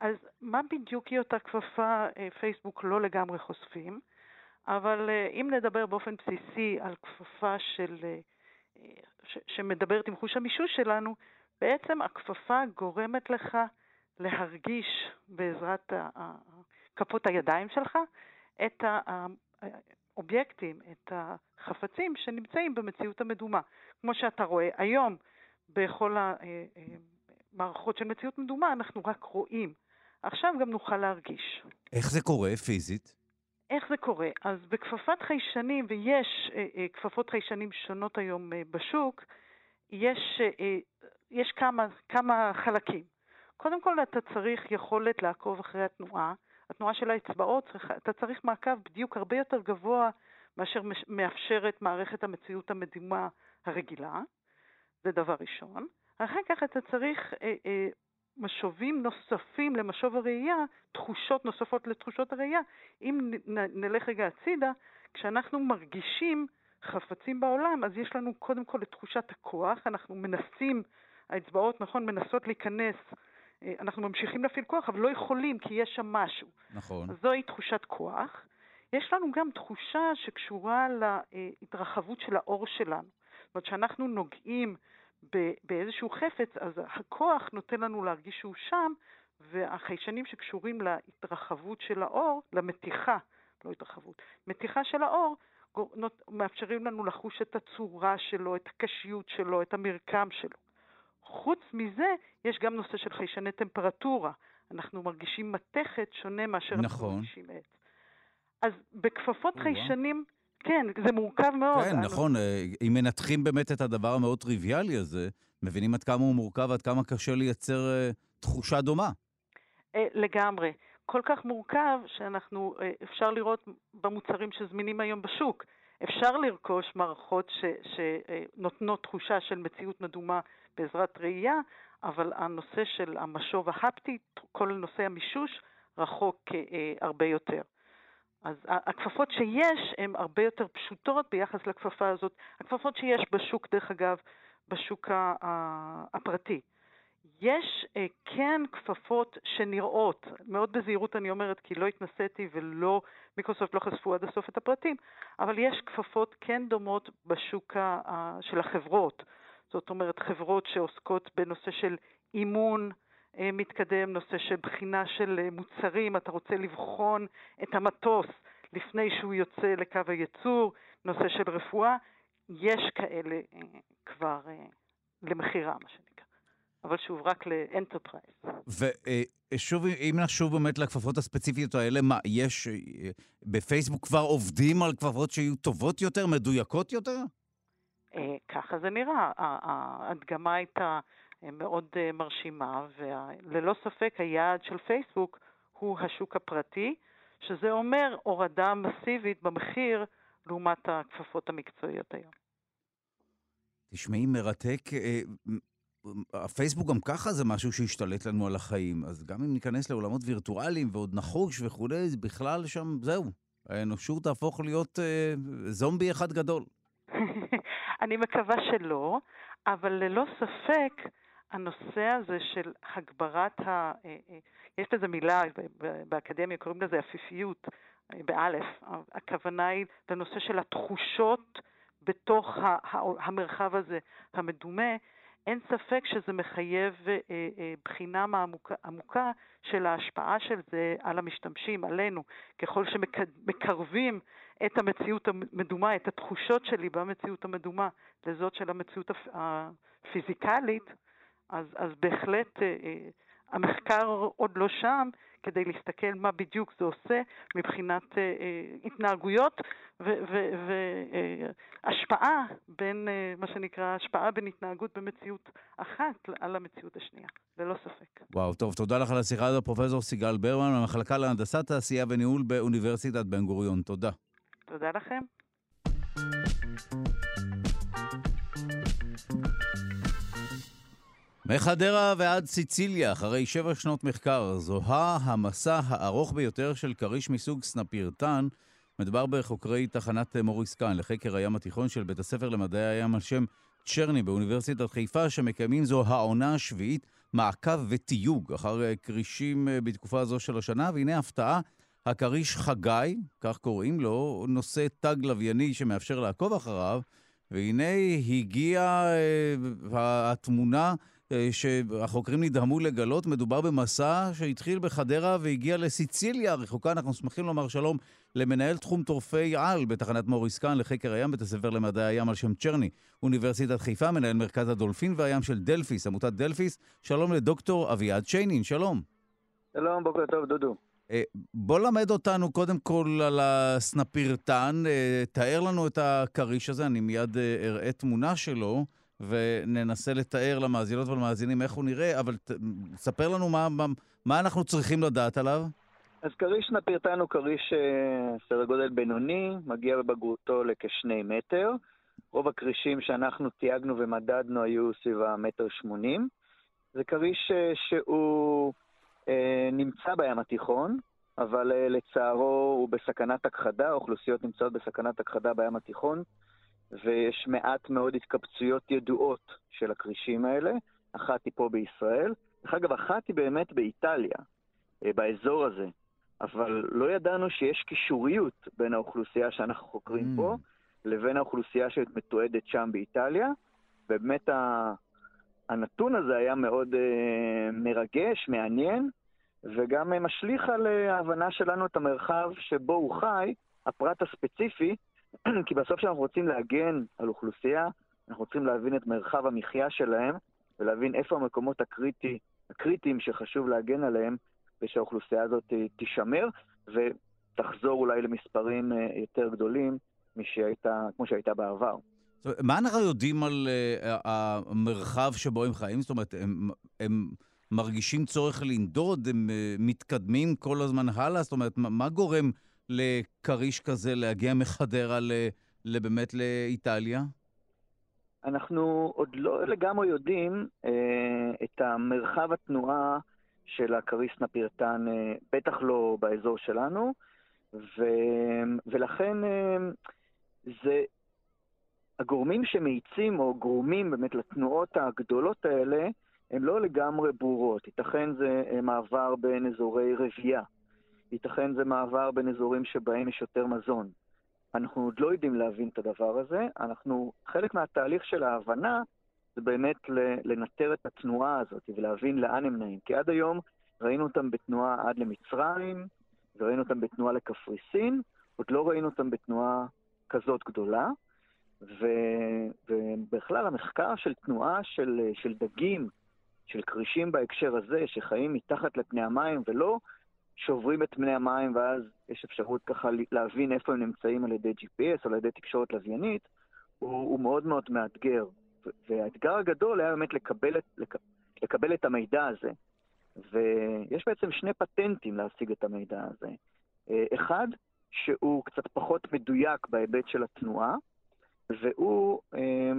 אז מה בדיוק היא אותה כפפה, פייסבוק לא לגמרי חושפים, אבל אם נדבר באופן בסיסי על כפפה של, שמדברת עם חוש המישוש שלנו, בעצם הכפפה גורמת לך להרגיש בעזרת כפות הידיים שלך את האובייקטים, את החפצים שנמצאים במציאות המדומה. כמו שאתה רואה היום בכל המערכות של מציאות מדומה, אנחנו רק רואים. עכשיו גם נוכל להרגיש. איך זה קורה פיזית? איך זה קורה? אז בכפפת חיישנים, ויש אה, אה, כפפות חיישנים שונות היום אה, בשוק, יש, אה, יש כמה, כמה חלקים. קודם כל, אתה צריך יכולת לעקוב אחרי התנועה. התנועה של האצבעות, אתה צריך מעקב בדיוק הרבה יותר גבוה מאשר מאפשרת מערכת המציאות המדומה הרגילה. זה דבר ראשון. אחר כך אתה צריך אה, אה, משובים נוספים למשוב הראייה, תחושות נוספות לתחושות הראייה. אם נלך רגע הצידה, כשאנחנו מרגישים חפצים בעולם, אז יש לנו קודם כל את תחושת הכוח, אנחנו מנסים, האצבעות, נכון, מנסות להיכנס, אנחנו ממשיכים להפעיל כוח, אבל לא יכולים כי יש שם משהו. נכון. אז זוהי תחושת כוח. יש לנו גם תחושה שקשורה להתרחבות של האור שלנו. זאת אומרת, כשאנחנו נוגעים באיזשהו חפץ, אז הכוח נותן לנו להרגיש שהוא שם, והחיישנים שקשורים להתרחבות של האור, למתיחה, לא התרחבות, מתיחה של האור, מאפשרים לנו לחוש את הצורה שלו, את הקשיות שלו, את המרקם שלו. חוץ מזה, יש גם נושא של חיישני טמפרטורה. אנחנו מרגישים מתכת שונה מאשר נכון. אנחנו מרגישים עץ. אז בכפפות חיישנים, כן, זה מורכב מאוד. כן, נכון. אם מנתחים באמת את הדבר המאוד טריוויאלי הזה, מבינים עד כמה הוא מורכב, עד כמה קשה לייצר uh, תחושה דומה. Uh, לגמרי. כל כך מורכב שאנחנו, אפשר לראות במוצרים שזמינים היום בשוק. אפשר לרכוש מערכות שנותנות תחושה של מציאות מדומה בעזרת ראייה, אבל הנושא של המשוב ההפטי, כל נושא המישוש, רחוק אה, הרבה יותר. אז הכפפות שיש הן הרבה יותר פשוטות ביחס לכפפה הזאת. הכפפות שיש בשוק, דרך אגב, בשוק הפרטי. יש אה, כן כפפות שנראות, מאוד בזהירות אני אומרת, כי לא התנסיתי ולא, מיקרוסופט לא חשפו עד הסוף את הפרטים, אבל יש כפפות כן דומות בשוק של החברות. זאת אומרת, חברות שעוסקות בנושא של אימון מתקדם, נושא של בחינה של מוצרים, אתה רוצה לבחון את המטוס לפני שהוא יוצא לקו הייצור, נושא של רפואה, יש כאלה כבר למכירה, מה שנקרא. אבל שוב, רק ל enterprise. ושוב, אם נשוב באמת לכפפות הספציפיות האלה, מה, יש, בפייסבוק כבר עובדים על כפפות שיהיו טובות יותר, מדויקות יותר? ככה זה נראה. ההדגמה הייתה מאוד מרשימה, וללא ספק היעד של פייסבוק הוא השוק הפרטי, שזה אומר הורדה מסיבית במחיר לעומת הכפפות המקצועיות היום. תשמעי, מרתק. הפייסבוק גם ככה זה משהו שהשתלט לנו על החיים, אז גם אם ניכנס לעולמות וירטואליים ועוד נחוש וכולי, בכלל שם, זהו. האנושות תהפוך להיות אה, זומבי אחד גדול. <laughs> אני מקווה שלא, אבל ללא ספק, הנושא הזה של הגברת ה... אה, אה, יש לזה מילה באקדמיה, קוראים לזה עפיפיות, אה, באלף. הכוונה היא לנושא של התחושות בתוך המרחב הזה המדומה. אין ספק שזה מחייב בחינה עמוקה, עמוקה של ההשפעה של זה על המשתמשים, עלינו. ככל שמקרבים את המציאות המדומה, את התחושות שלי במציאות המדומה, לזאת של המציאות הפיזיקלית, אז, אז בהחלט אה, אה, המחקר עוד לא שם, כדי להסתכל מה בדיוק זה עושה מבחינת אה, התנהגויות והשפעה בין, מה שנקרא, השפעה בין התנהגות במציאות אחת על המציאות השנייה, ללא ספק. וואו, טוב, תודה לך על השיחה הזאת, פרופ' סיגל ברמן, מהמחלקה להנדסת תעשייה וניהול באוניברסיטת בן גוריון. תודה. תודה לכם. מחדרה ועד סיציליה, אחרי שבע שנות מחקר, זוהה המסע הארוך ביותר של כריש מסוג סנפירטן. מדובר בחוקרי תחנת מוריס קאן לחקר הים התיכון של בית הספר למדעי הים על שם צ'רני באוניברסיטת חיפה, שמקיימים זו העונה השביעית מעקב ותיוג אחר כרישים בתקופה הזו של השנה, והנה הפתעה, הכריש חגי, כך קוראים לו, נושא תג לווייני שמאפשר לעקוב אחריו, והנה הגיעה אה, התמונה אה, שהחוקרים נדהמו לגלות, מדובר במסע שהתחיל בחדרה והגיע לסיציליה הרחוקה. אנחנו שמחים לומר שלום למנהל תחום טורפי על בתחנת מוריס קאהן לחקר הים, בית הספר למדעי הים על שם צ'רני, אוניברסיטת חיפה, מנהל מרכז הדולפין והים של דלפיס, עמותת דלפיס. שלום לדוקטור אביעד שיינין, שלום. שלום, בוקר טוב, דודו. אה, בוא למד אותנו קודם כל על הסנפירתן, אה, תאר לנו את הכריש הזה, אני מיד אראה תמונה שלו. וננסה לתאר למאזינות ולמאזינים איך הוא נראה, אבל ת, ספר לנו מה, מה, מה אנחנו צריכים לדעת עליו. אז כריש נפירטן הוא כריש אה, סדר גודל בינוני, מגיע בבגרותו לכשני מטר. רוב הכרישים שאנחנו תייגנו ומדדנו היו סביב המטר שמונים. זה כריש אה, שהוא אה, נמצא בים התיכון, אבל אה, לצערו הוא בסכנת הכחדה, האוכלוסיות נמצאות בסכנת הכחדה בים התיכון. ויש מעט מאוד התקבצויות ידועות של הכרישים האלה. אחת היא פה בישראל. דרך אגב, אחת היא באמת באיטליה, אה, באזור הזה. אבל לא ידענו שיש קישוריות בין האוכלוסייה שאנחנו חוקרים mm. פה לבין האוכלוסייה שמתועדת שם באיטליה. ובאמת הנתון הזה היה מאוד uh, מרגש, מעניין, וגם uh, משליך על ההבנה שלנו את המרחב שבו הוא חי, הפרט הספציפי, <clears throat> כי בסוף כשאנחנו רוצים להגן על אוכלוסייה, אנחנו צריכים להבין את מרחב המחיה שלהם, ולהבין איפה המקומות הקריטי, הקריטיים שחשוב להגן עליהם, ושהאוכלוסייה הזאת תישמר, ותחזור אולי למספרים אה, יותר גדולים משהייתה, כמו שהייתה בעבר. מה אנחנו יודעים על uh, המרחב שבו הם חיים? זאת אומרת, הם, הם מרגישים צורך לנדוד? הם uh, מתקדמים כל הזמן הלאה? זאת אומרת, מה, מה גורם לכריש כזה להגיע מחדרה באמת לאיטליה? אנחנו עוד לא לגמרי יודעים אה, את המרחב התנועה של הכריש נפירטן, אה, בטח לא באזור שלנו, ו, ולכן אה, זה הגורמים שמאיצים או גורמים באמת לתנועות הגדולות האלה, הן לא לגמרי ברורות. ייתכן זה אה, מעבר בין אזורי רבייה. ייתכן זה מעבר בין אזורים שבהם יש יותר מזון. אנחנו עוד לא יודעים להבין את הדבר הזה. אנחנו, חלק מהתהליך של ההבנה זה באמת לנטר את התנועה הזאת ולהבין לאן הם נעים. כי עד היום ראינו אותם בתנועה עד למצרים, וראינו אותם בתנועה לקפריסין, עוד לא ראינו אותם בתנועה כזאת גדולה. ו, ובכלל המחקר של תנועה של, של דגים, של כרישים בהקשר הזה, שחיים מתחת לפני המים ולא שוברים את פני המים ואז יש אפשרות ככה להבין איפה הם נמצאים על ידי GPS או על ידי תקשורת לוויינית, הוא, הוא מאוד מאוד מאתגר. והאתגר הגדול היה באמת לקבל את, לק, לקבל את המידע הזה. ויש בעצם שני פטנטים להשיג את המידע הזה. אה, אחד, שהוא קצת פחות מדויק בהיבט של התנועה, והוא אה,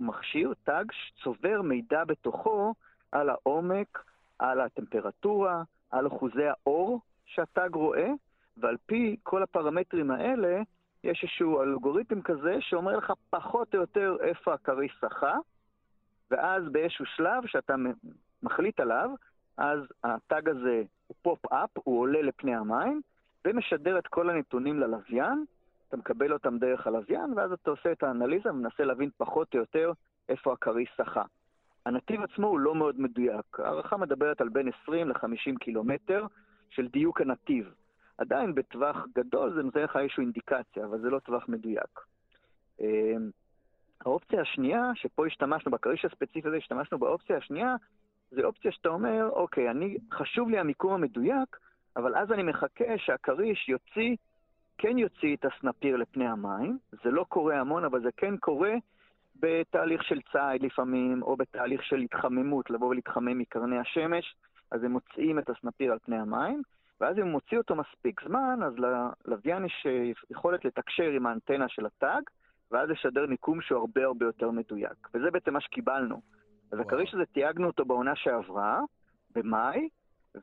מכשיר, תג, שצובר מידע בתוכו על העומק, על הטמפרטורה, על אחוזי האור שהתג רואה, ועל פי כל הפרמטרים האלה, יש איזשהו אלגוריתם כזה שאומר לך פחות או יותר איפה הכריש שחה, ואז באיזשהו שלב שאתה מחליט עליו, אז ה tag הזה הוא pop-up, הוא עולה על פני המים, ומשדר את כל הנתונים ללוויין, אתה מקבל אותם דרך הלוויין, ואז אתה עושה את האנליזה ומנסה להבין פחות או יותר איפה הכריש שחה. הנתיב עצמו הוא לא מאוד מדויק. ההערכה מדברת על בין 20 ל-50 קילומטר של דיוק הנתיב. עדיין בטווח גדול זה נותן לך איזושהי אינדיקציה, אבל זה לא טווח מדויק. אמ, האופציה השנייה, שפה השתמשנו, בכריש הספציפי הזה השתמשנו באופציה השנייה, זה אופציה שאתה אומר, אוקיי, אני, חשוב לי המיקום המדויק, אבל אז אני מחכה שהכריש יוציא, כן יוציא את הסנפיר לפני המים. זה לא קורה המון, אבל זה כן קורה בתהליך של ציד לפעמים, או בתהליך של התחממות, לבוא ולהתחמם מקרני השמש, אז הם מוציאים את הסנפיר על פני המים, ואז אם הוא מוציא אותו מספיק זמן, אז ללוויין יש אה, יכולת לתקשר עם האנטנה של הטאג, ואז לשדר מיקום שהוא הרבה הרבה יותר מדויק. וזה בעצם מה שקיבלנו. אז הכריש הזה תייגנו אותו בעונה שעברה, במאי,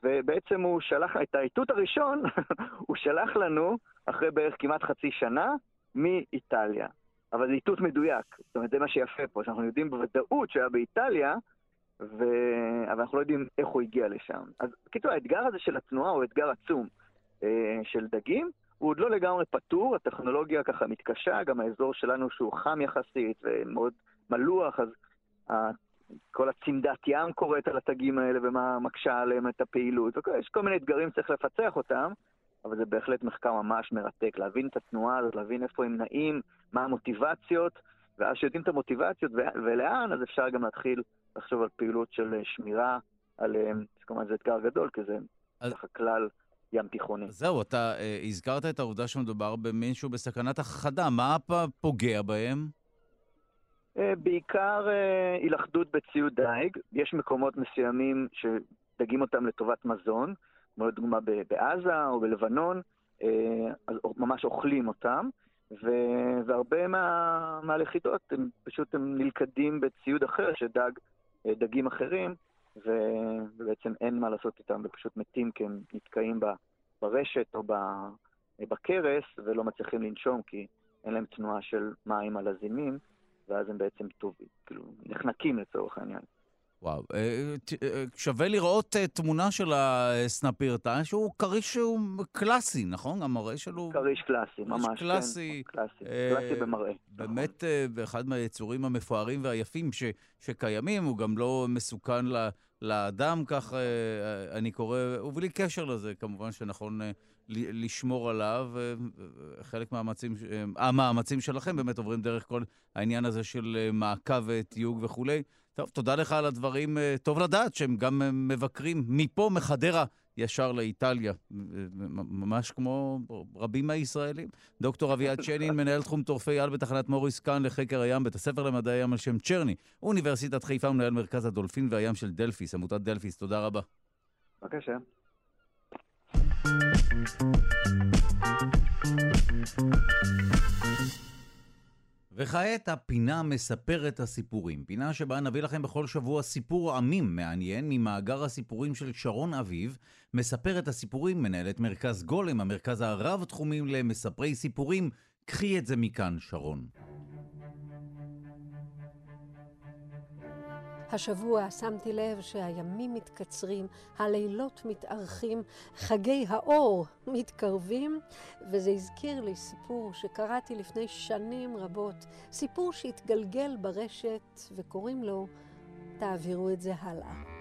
ובעצם הוא שלח, את האיתות הראשון <laughs> הוא שלח לנו אחרי בערך כמעט חצי שנה מאיטליה. אבל זה איתות מדויק. זאת אומרת, זה מה שיפה פה, שאנחנו יודעים בוודאות שהיה באיטליה, ו... אבל אנחנו לא יודעים איך הוא הגיע לשם. אז בקיצור, האתגר הזה של התנועה הוא אתגר עצום אה, של דגים. הוא עוד לא לגמרי פתור, הטכנולוגיה ככה מתקשה, גם האזור שלנו שהוא חם יחסית ומאוד מלוח, אז כל הצמדת ים קורית על התגים האלה ומה מקשה עליהם את הפעילות. יש כל מיני אתגרים שצריך לפצח אותם, אבל זה בהחלט מחקר ממש מרתק, להבין את התנועה הזאת, להבין איפה הם נעים, מה המוטיבציות, ואז כשיודעים את המוטיבציות ולאן, אז אפשר גם להתחיל לחשוב על פעילות של אה, שמירה עליהם. כמובן זה אתגר גדול, כי זה אז... ככה כלל ים תיכוני. זהו, אתה uh, הזכרת את העובדה שמדובר במישהו בסכנת הכחדה. מה פוגע בהם? Uh, בעיקר uh, הילכדות בציוד דייג. יש מקומות מסוימים שדגים אותם לטובת מזון, כמו לדוגמה בעזה או בלבנון, uh, אז ממש אוכלים אותם. והרבה מה, מהלכידות הם פשוט הם נלכדים בציוד אחר שדג דגים אחרים. ובעצם אין מה לעשות איתם, ופשוט מתים כי הם נתקעים ברשת או בכרס ולא מצליחים לנשום כי אין להם תנועה של מים על הזימים, ואז הם בעצם טובים, כאילו נחנקים לצורך העניין. וואו, אה, אה, שווה לראות אה, תמונה של הסנפירטה, שהוא כריש שהוא קלאסי, נכון? המראה שלו... כריש קלאסי, ממש, כן. קלאסי. קלאסי, קלאסי במראה. נכון. באמת, באחד מהיצורים המפוארים והיפים ש, שקיימים, הוא גם לא מסוכן ל, לאדם, כך אני קורא, ובלי קשר לזה, כמובן שנכון לשמור עליו. חלק מהמאמצים, המאמצים שלכם באמת עוברים דרך כל העניין הזה של מעקב ותיוג וכולי. טוב, תודה לך על הדברים. אה, טוב לדעת שהם גם אה, מבקרים מפה, מחדרה, ישר לאיטליה, ממש כמו רבים מהישראלים. דוקטור אביעד שנין, <laughs> מנהל תחום טורפי על בתחנת מוריס קאן לחקר הים, בית הספר למדעי הים על שם צ'רני, אוניברסיטת חיפה, מנהל מרכז הדולפין והים של דלפיס, עמותת דלפיס. תודה רבה. בבקשה. וכעת הפינה מספרת הסיפורים, פינה שבה נביא לכם בכל שבוע סיפור עמים מעניין ממאגר הסיפורים של שרון אביב, מספרת הסיפורים מנהלת מרכז גולם, המרכז הרב-תחומים למספרי סיפורים. קחי את זה מכאן, שרון. השבוע שמתי לב שהימים מתקצרים, הלילות מתארכים, חגי האור מתקרבים, וזה הזכיר לי סיפור שקראתי לפני שנים רבות, סיפור שהתגלגל ברשת וקוראים לו תעבירו את זה הלאה.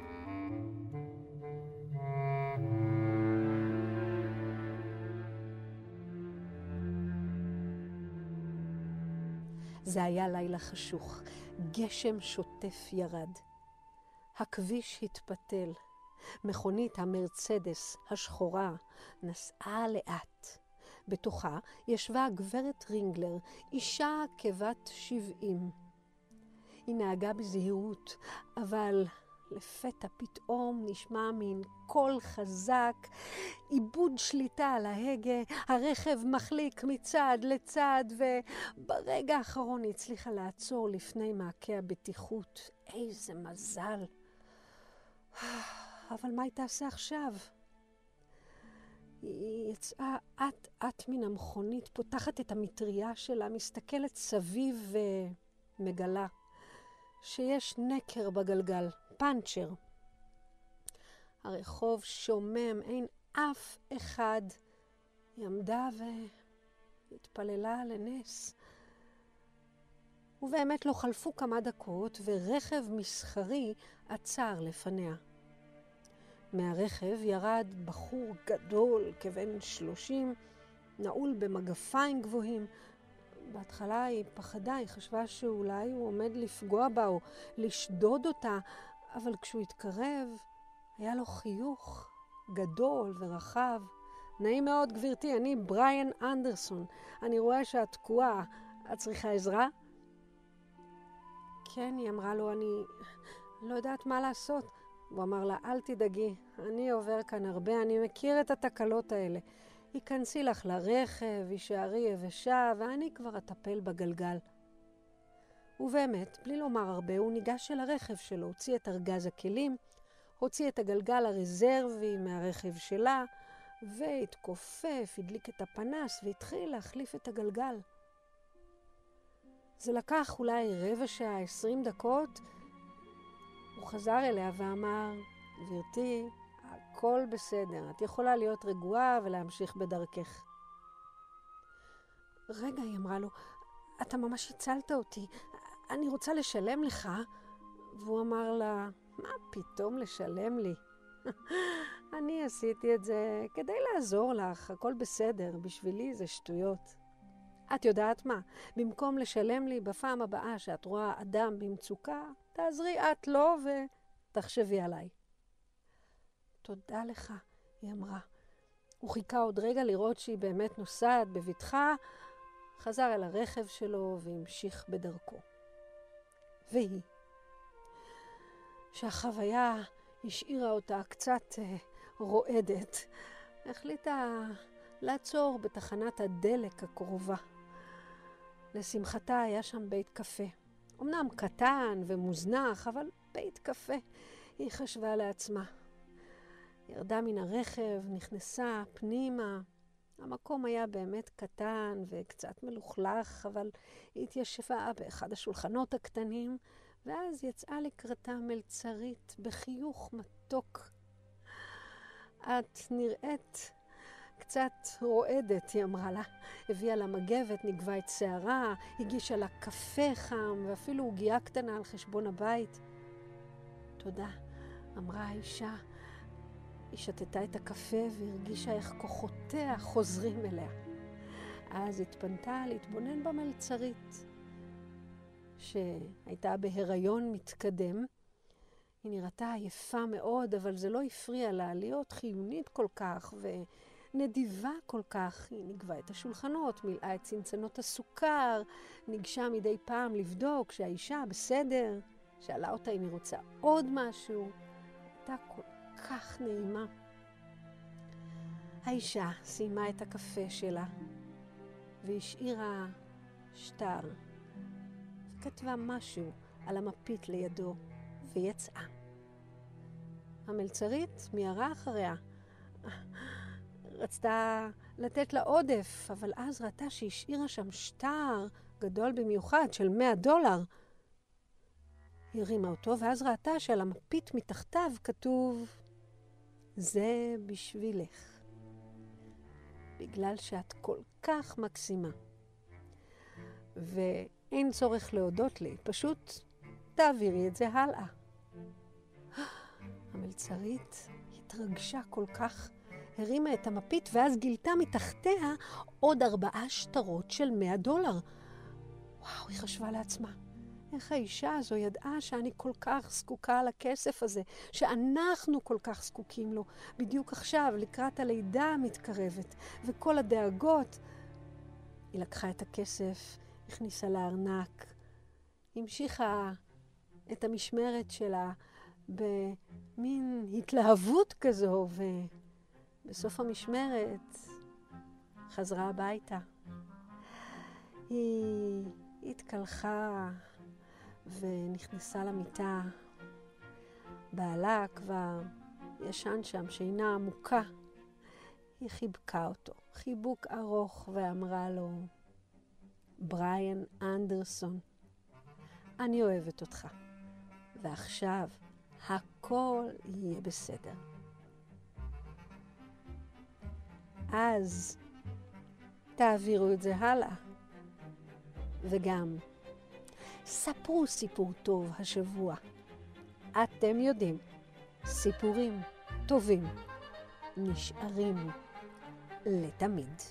זה היה לילה חשוך. גשם שוטף ירד. הכביש התפתל. מכונית המרצדס השחורה נסעה לאט. בתוכה ישבה גברת רינגלר, אישה כבת שבעים. היא נהגה בזהירות, אבל לפתע פתאום נשמע מין קול חזק, איבוד שליטה על ההגה, הרכב מחליק מצד לצד, וברגע האחרון היא הצליחה לעצור לפני מעקה הבטיחות. איזה מזל. <sighs> אבל מה היא תעשה עכשיו? היא יצאה אט-אט מן המכונית, פותחת את המטריה שלה, מסתכלת סביב ומגלה שיש נקר בגלגל. פאנצ'ר. הרחוב שומם, אין אף אחד. היא עמדה והתפללה לנס. ובאמת לא חלפו כמה דקות, ורכב מסחרי עצר לפניה. מהרכב ירד בחור גדול, כבן שלושים, נעול במגפיים גבוהים. בהתחלה היא פחדה, היא חשבה שאולי הוא עומד לפגוע בה או לשדוד אותה, אבל כשהוא התקרב, היה לו חיוך גדול ורחב. נעים מאוד, גברתי, אני בריאן אנדרסון. אני רואה שאת תקועה. את צריכה עזרה? כן, היא אמרה לו, אני לא יודעת מה לעשות. הוא אמר לה, אל תדאגי, אני עובר כאן הרבה, אני מכיר את התקלות האלה. היכנסי לך לרכב, הישארי יבשה, ואני כבר אטפל בגלגל. ובאמת, בלי לומר הרבה, הוא ניגש אל הרכב שלו, הוציא את ארגז הכלים, הוציא את הגלגל הרזרבי מהרכב שלה, והתכופף, הדליק את הפנס והתחיל להחליף את הגלגל. זה לקח אולי רבע שעה, עשרים דקות. הוא חזר אליה ואמר, גברתי, הכל בסדר, את יכולה להיות רגועה ולהמשיך בדרכך. רגע, היא אמרה לו, אתה ממש הצלת אותי. אני רוצה לשלם לך. והוא אמר לה, מה פתאום לשלם לי? <laughs> אני עשיתי את זה כדי לעזור לך, הכל בסדר, בשבילי זה שטויות. את יודעת מה? במקום לשלם לי בפעם הבאה שאת רואה אדם במצוקה, תעזרי את לו ותחשבי עליי. תודה לך, היא אמרה. הוא חיכה עוד רגע לראות שהיא באמת נוסעת בבטחה, חזר אל הרכב שלו והמשיך בדרכו. והיא, שהחוויה השאירה אותה קצת אה, רועדת, החליטה לעצור בתחנת הדלק הקרובה. לשמחתה היה שם בית קפה. אמנם קטן ומוזנח, אבל בית קפה, היא חשבה לעצמה. ירדה מן הרכב, נכנסה פנימה. המקום היה באמת קטן וקצת מלוכלך, אבל היא התיישבה באחד השולחנות הקטנים, ואז יצאה לקראתה מלצרית בחיוך מתוק. את נראית קצת רועדת, היא אמרה לה. הביאה לה מגבת, נגבה את שערה, הגישה לה קפה חם, ואפילו עוגייה קטנה על חשבון הבית. תודה, אמרה האישה. היא שתתה את הקפה והרגישה איך כוחותיה חוזרים אליה. אז התפנתה להתבונן במלצרית, שהייתה בהיריון מתקדם. היא נראתה עייפה מאוד, אבל זה לא הפריע לה להיות חיונית כל כך ונדיבה כל כך. היא נגבה את השולחנות, מילאה את צנצנות הסוכר, ניגשה מדי פעם לבדוק שהאישה בסדר, שאלה אותה אם היא רוצה עוד משהו. הייתה כל כך נעימה. האישה סיימה את הקפה שלה והשאירה שטר וכתבה משהו על המפית לידו ויצאה. המלצרית מיהרה אחריה. רצתה לתת לה עודף, אבל אז ראתה שהשאירה שם שטר גדול במיוחד של 100 דולר. היא הרימה אותו, ואז ראתה שעל המפית מתחתיו כתוב, זה בשבילך. בגלל שאת כל כך מקסימה. ואין צורך להודות לי, פשוט תעבירי את זה הלאה. <gasps> המלצרית התרגשה כל כך, הרימה את המפית ואז גילתה מתחתיה עוד ארבעה שטרות של מאה דולר. וואו, היא חשבה לעצמה, איך האישה הזו ידעה שאני כל כך זקוקה לכסף הזה, שאנחנו כל כך זקוקים לו, בדיוק עכשיו, לקראת הלידה המתקרבת, וכל הדאגות. היא לקחה את הכסף, הכניסה לארנק, המשיכה את המשמרת שלה במין התלהבות כזו, ובסוף המשמרת חזרה הביתה. היא התקלחה ונכנסה למיטה. בעלה כבר ישן שם שינה עמוקה. היא חיבקה אותו, חיבוק ארוך, ואמרה לו, בריאן אנדרסון, אני אוהבת אותך, ועכשיו הכל יהיה בסדר. אז תעבירו את זה הלאה. וגם, ספרו סיפור טוב השבוע. אתם יודעים, סיפורים טובים נשארים לתמיד.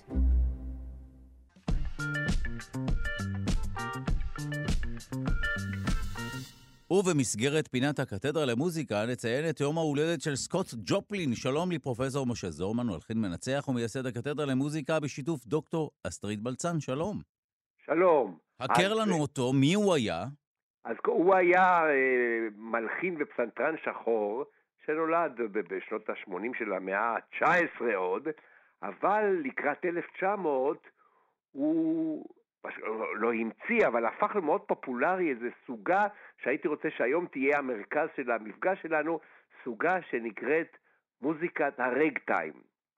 ובמסגרת פינת הקתדרה למוזיקה נציין את יום ההולדת של סקוט ג'ופלין. שלום לי, פרופסור משה זורמן, מלחין מנצח ומייסד הקתדרה למוזיקה בשיתוף דוקטור אסטרית בלצן. שלום. שלום. הכר אז, לנו אותו, מי הוא היה? אז הוא היה אה, מלחין ופסנתרן שחור, שנולד בשנות ה-80 של המאה ה-19 עוד, אבל לקראת 1900 הוא פש- לא, לא המציא, אבל הפך למאוד פופולרי איזו סוגה שהייתי רוצה שהיום תהיה המרכז של המפגש שלנו, סוגה שנקראת מוזיקת הרגטיים,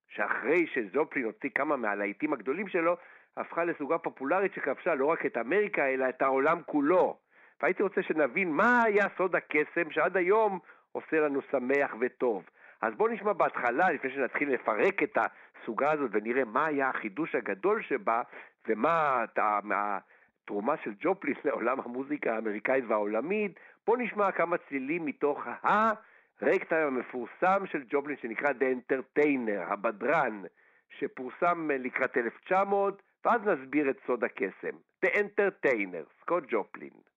שאחרי שזופלין הוציא כמה מהלהיטים הגדולים שלו, הפכה לסוגה פופולרית שכבשה לא רק את אמריקה, אלא את העולם כולו. והייתי רוצה שנבין מה היה סוד הקסם שעד היום עושה לנו שמח וטוב. אז בואו נשמע בהתחלה, לפני שנתחיל לפרק את הסוגה הזאת ונראה מה היה החידוש הגדול שבה ומה הת- התרומה של ג'ופלין לעולם המוזיקה האמריקאית והעולמית. בואו נשמע כמה צלילים מתוך הרקטיים המפורסם של ג'ופלין שנקרא The Entertainer, הבדרן, שפורסם לקראת 1900, ואז נסביר את סוד הקסם. The Entertainer, סקוט ג'ופלין.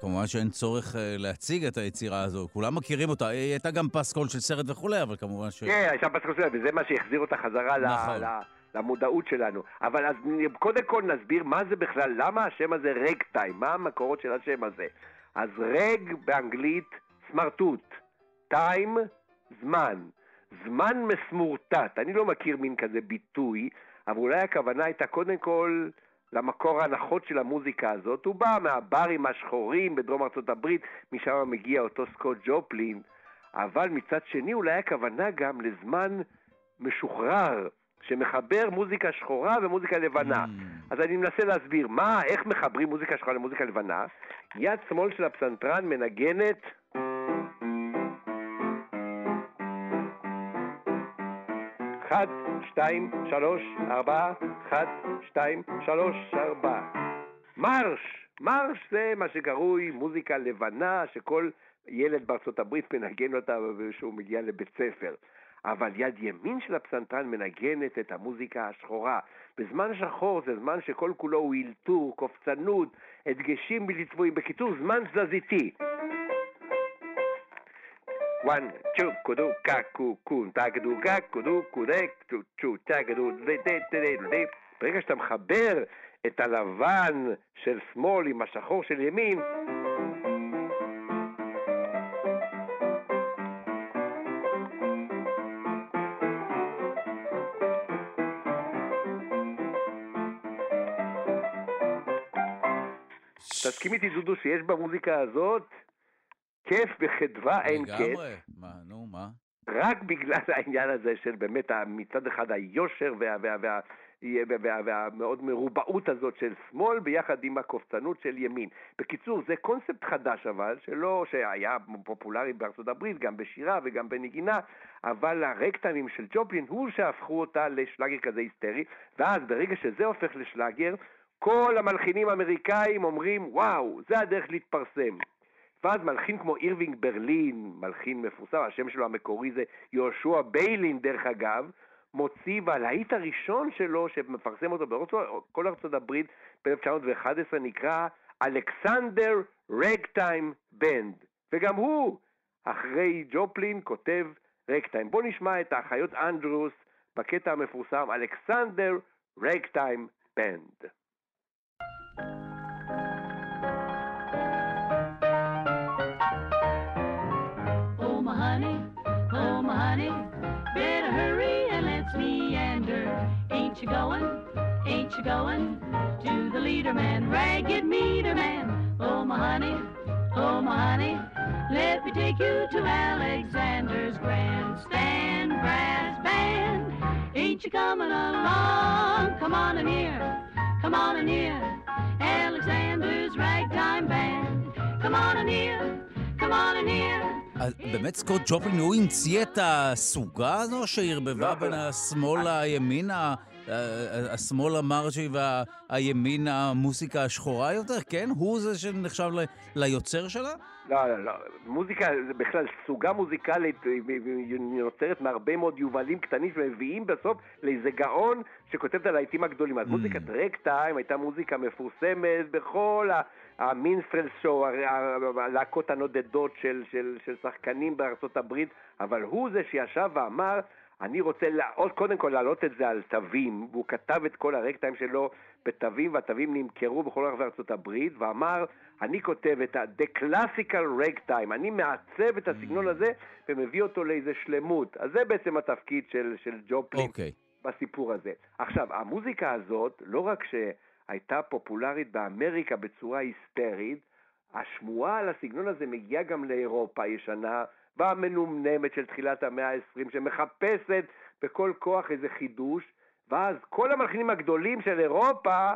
כמובן שאין צורך אה, להציג את היצירה הזו, כולם מכירים אותה. היא הייתה גם פסקול של סרט וכולי, אבל כמובן ש... כן, הייתה פסקוסיה, וזה מה שהחזיר אותה חזרה נכון. ל- למודעות שלנו. אבל אז קודם כל נסביר מה זה בכלל, למה השם הזה רג טיים, מה המקורות של השם הזה. אז רג באנגלית סמרטוט, טיים, זמן. זמן מסמורטט, אני לא מכיר מין כזה ביטוי, אבל אולי הכוונה הייתה קודם כל למקור ההנחות של המוזיקה הזאת. הוא בא מהברים השחורים בדרום ארצות הברית, משם מגיע אותו סקוט ג'ופלין. אבל מצד שני אולי הכוונה גם לזמן משוחרר, שמחבר מוזיקה שחורה ומוזיקה לבנה. אז אני מנסה להסביר, מה, איך מחברים מוזיקה שחורה למוזיקה לבנה? יד שמאל של הפסנתרן מנגנת אחת, שתיים, שלוש, ארבע, אחת, שתיים, שלוש, ארבע. מרש! מרש זה מה שקרוי מוזיקה לבנה, שכל ילד בארצות הברית מנגן אותה כשהוא מגיע לבית ספר. אבל יד ימין של הפסנתרן מנגנת את המוזיקה השחורה. בזמן שחור זה זמן שכל כולו הוא אילתור, קופצנות, הדגשים בלתי צבועים. בקיצור, זמן תזזיתי. One, two, kudu, kaku, kun, תגדו, קודק, צ'ו, תגדו, דה. ברגע שאתה מחבר את הלבן של שמאל עם השחור של ימין, תסכים איתי, דודו, שיש במוזיקה הזאת כיף וחדווה אין קץ. לגמרי. מה, נו, מה? רק בגלל <laughs> העניין הזה של באמת מצד אחד היושר וה, וה, וה, וה, וה, והמאוד מרובעות הזאת של שמאל ביחד עם הקופצנות של ימין. בקיצור, זה קונספט חדש אבל, שלא, שהיה פופולרי בארצות הברית, גם בשירה וגם בנגינה, אבל הרקטנים של ג'ופלין הוא שהפכו אותה לשלאגר כזה היסטרי, ואז ברגע שזה הופך לשלאגר, כל המלחינים האמריקאים אומרים, וואו, זה הדרך להתפרסם. ואז מלחין כמו אירווינג ברלין, מלחין מפורסם, השם שלו המקורי זה יהושע ביילין דרך אגב, מוציא בלהיט הראשון שלו, שמפרסם אותו בכל ארצות הברית ב-1911, נקרא Alexander Ragtime Band. וגם הוא, אחרי ג'ופלין, כותב רגטיים. בואו נשמע את האחיות אנדרוס בקטע המפורסם Alexander Ragtime Band. Ain't you going? Ain't you going to the leader man, ragged meter man? Oh, my honey, oh, my honey, let me take you to Alexander's grandstand brass band. Ain't you coming along? Come on in here, come on in here, Alexander's ragtime band. Come on in here, come on in here. באמת סקוט ג'ופלין, הוא המציא את הסוגה הזו שערבבה בין השמאל לימין, השמאל המרג'י והימין המוסיקה השחורה יותר? כן? הוא זה שנחשב ליוצר שלה? לא, לא, לא. מוזיקה זה בכלל סוגה מוזיקלית, היא נוצרת מהרבה מאוד יובלים קטנים שמביאים בסוף לאיזה גאון שכותב את הלהיטים הגדולים. אז מוזיקת רק טיים הייתה מוזיקה מפורסמת בכל ה... המינסטרל שואו, הלהקות הנודדות של, של, של שחקנים בארצות הברית, אבל הוא זה שישב ואמר, אני רוצה עוד קודם כל להעלות את זה על תווים, והוא כתב את כל הרקטיים שלו בתווים, והתווים נמכרו בכל רחבי ארצות הברית, ואמר, אני כותב את ה-The Classical Ragtime, אני מעצב את הסגנון mm. הזה ומביא אותו לאיזה שלמות. אז זה בעצם התפקיד של, של ג'ופלין okay. אוקיי. בסיפור הזה. עכשיו, המוזיקה הזאת, לא רק ש... הייתה פופולרית באמריקה בצורה היסטרית, השמועה על הסגנון הזה מגיעה גם לאירופה הישנה והמנומנמת של תחילת המאה ה-20, שמחפשת בכל כוח איזה חידוש, ואז כל המלחינים הגדולים של אירופה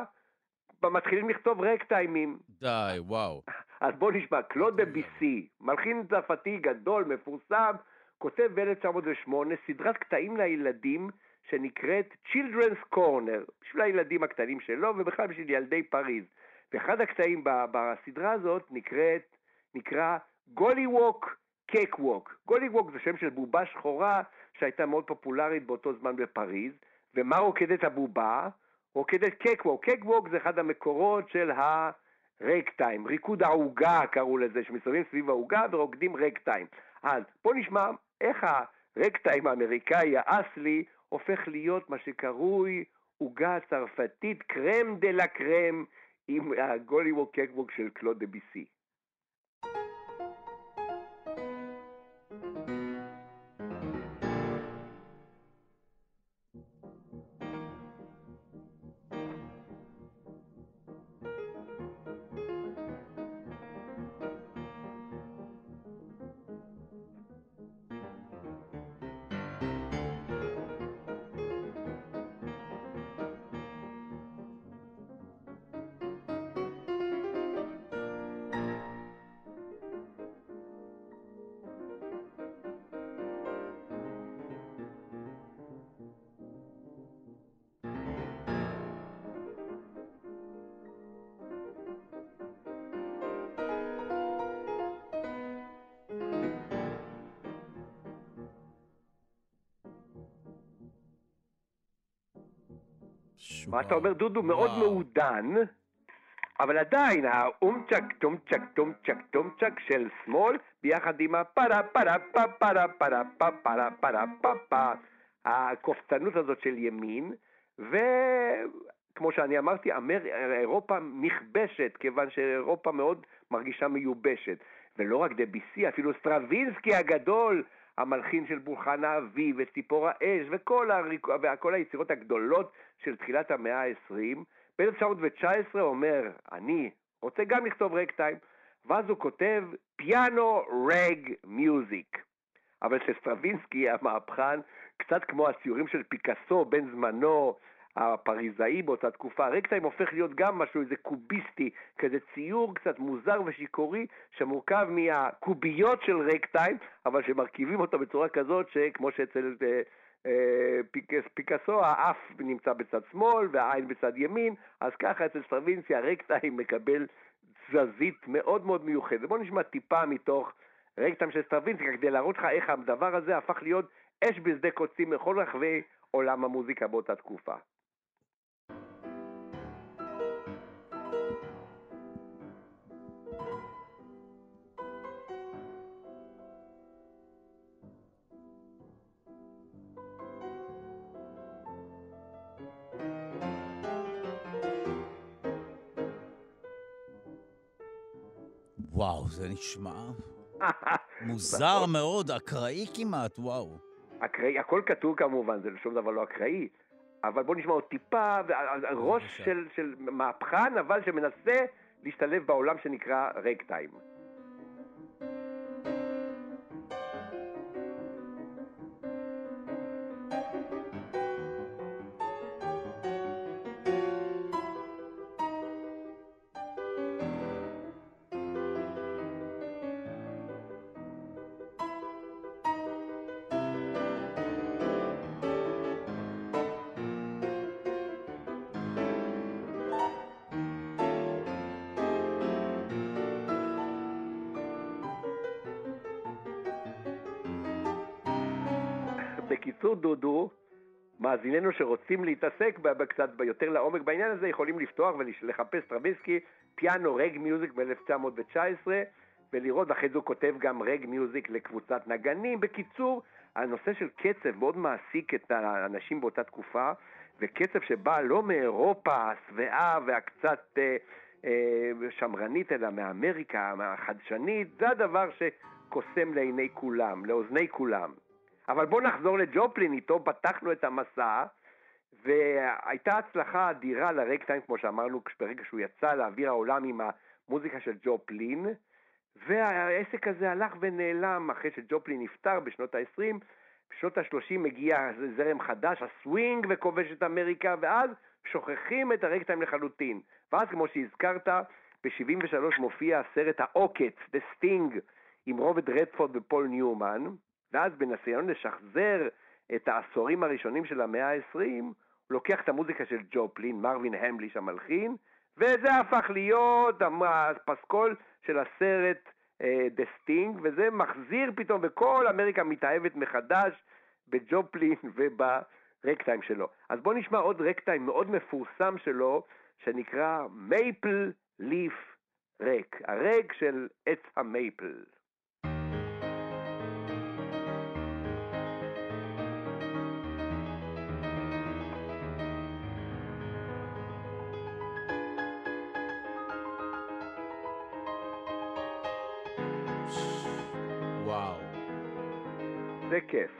מתחילים לכתוב רקטיימים. די, וואו. אז בואו נשמע, קלוד דה ביסי, מלחין צרפתי גדול, מפורסם, כותב ב-1908 סדרת קטעים לילדים שנקראת Children's Corner, בשביל הילדים הקטנים שלו ובכלל בשביל ילדי פריז. ואחד הקטעים בסדרה הזאת נקראת, נקרא Golliwogg Cakewalk. Golliwogg זה שם של בובה שחורה שהייתה מאוד פופולרית באותו זמן בפריז, ומה רוקדת הבובה? רוקדת cakewalk. cakewalk זה אחד המקורות של הרגטיים, ריקוד העוגה קראו לזה, שמסתובבים סביב העוגה ורוקדים רגטיים. אז בוא נשמע איך הרגטיים האמריקאי האסלי הופך להיות מה שקרוי עוגה צרפתית, crème de la crème, עם הגוליווק קקבוק של קלוד דה ביסי. מה אתה אומר, דודו? מאוד מעודן, אבל עדיין האומצ'ק, טומצ'ק, טומצ'ק, טומצ'ק של שמאל, ביחד עם הפרה פרה פה פרה פרה פה פרה פרה פה פה, הקופצנות הזאת של ימין, וכמו שאני אמרתי, אמר... אירופה נכבשת, כיוון שאירופה מאוד מרגישה מיובשת. ולא רק דביוסי, אפילו סטרווינסקי הגדול, המלחין של פולחן האביב וציפור האש וכל, הריק... וכל היצירות הגדולות של תחילת המאה ה-20, ב-1919 אומר, אני רוצה גם לכתוב רקטיים, ואז הוא כותב פיאנו רג מיוזיק. אבל שסטרווינסקי המהפכן, קצת כמו הציורים של פיקאסו בן זמנו, הפריזאי באותה תקופה, רקטיים הופך להיות גם משהו, איזה קוביסטי, כזה ציור קצת מוזר ושיכורי, שמורכב מהקוביות של רקטיים, אבל שמרכיבים אותו בצורה כזאת שכמו שאצל אה, אה, פיק, פיקאסו, האף נמצא בצד שמאל והעין בצד ימין, אז ככה אצל סטרווינסקי הרגטיים מקבל תזזית מאוד מאוד מיוחדת. בואו נשמע טיפה מתוך רגטיים של סטרווינסי, כדי להראות לך איך הדבר הזה הפך להיות אש בשדה קוצים בכל רחבי עולם המוזיקה באותה תקופה. וואו, זה נשמע <laughs> מוזר מאוד, אקראי כמעט, וואו. אקראי, הכל כתוב כמובן, זה שום דבר לא אקראי, אבל בוא נשמע עוד טיפה, ראש של, של מהפכן, אבל שמנסה להשתלב בעולם שנקרא רקטיים. בקיצור, מאזיננו שרוצים להתעסק קצת יותר לעומק בעניין הזה, יכולים לפתוח ולחפש טרוויסקי, פיאנו רג מיוזיק ב-1919, ולראות, אחרי זה הוא כותב גם רג מיוזיק לקבוצת נגנים. בקיצור, הנושא של קצב מאוד מעסיק את האנשים באותה תקופה, וקצב שבא לא מאירופה השבעה והקצת אה, אה, שמרנית, אלא מאמריקה, החדשנית, זה הדבר שקוסם לעיני כולם, לאוזני כולם. אבל בואו נחזור לג'ופלין, איתו פתחנו את המסע, והייתה הצלחה אדירה לרקטיים, כמו שאמרנו, ברגע שהוא יצא לאוויר העולם עם המוזיקה של ג'ופלין, והעסק הזה הלך ונעלם אחרי שג'ופלין נפטר בשנות ה-20, בשנות ה-30 מגיע זרם חדש, הסווינג, וכובש את אמריקה, ואז שוכחים את הרקטיים לחלוטין. ואז, כמו שהזכרת, ב-73 מופיע הסרט העוקץ, The Sting, עם רוברט רדפורד ופול ניומן, ואז בניסיון לשחזר את העשורים הראשונים של המאה ה-20, הוא לוקח את המוזיקה של ג'ופלין, מרווין המליש המלחין, וזה הפך להיות הפסקול של הסרט The uh, Sting, וזה מחזיר פתאום, וכל אמריקה מתאהבת מחדש בג'ופלין <laughs> וברגטיים שלו. אז בואו נשמע עוד רגטיים מאוד מפורסם שלו, שנקרא Maple ליף רק, הרק של עץ המייפל. זה כיף.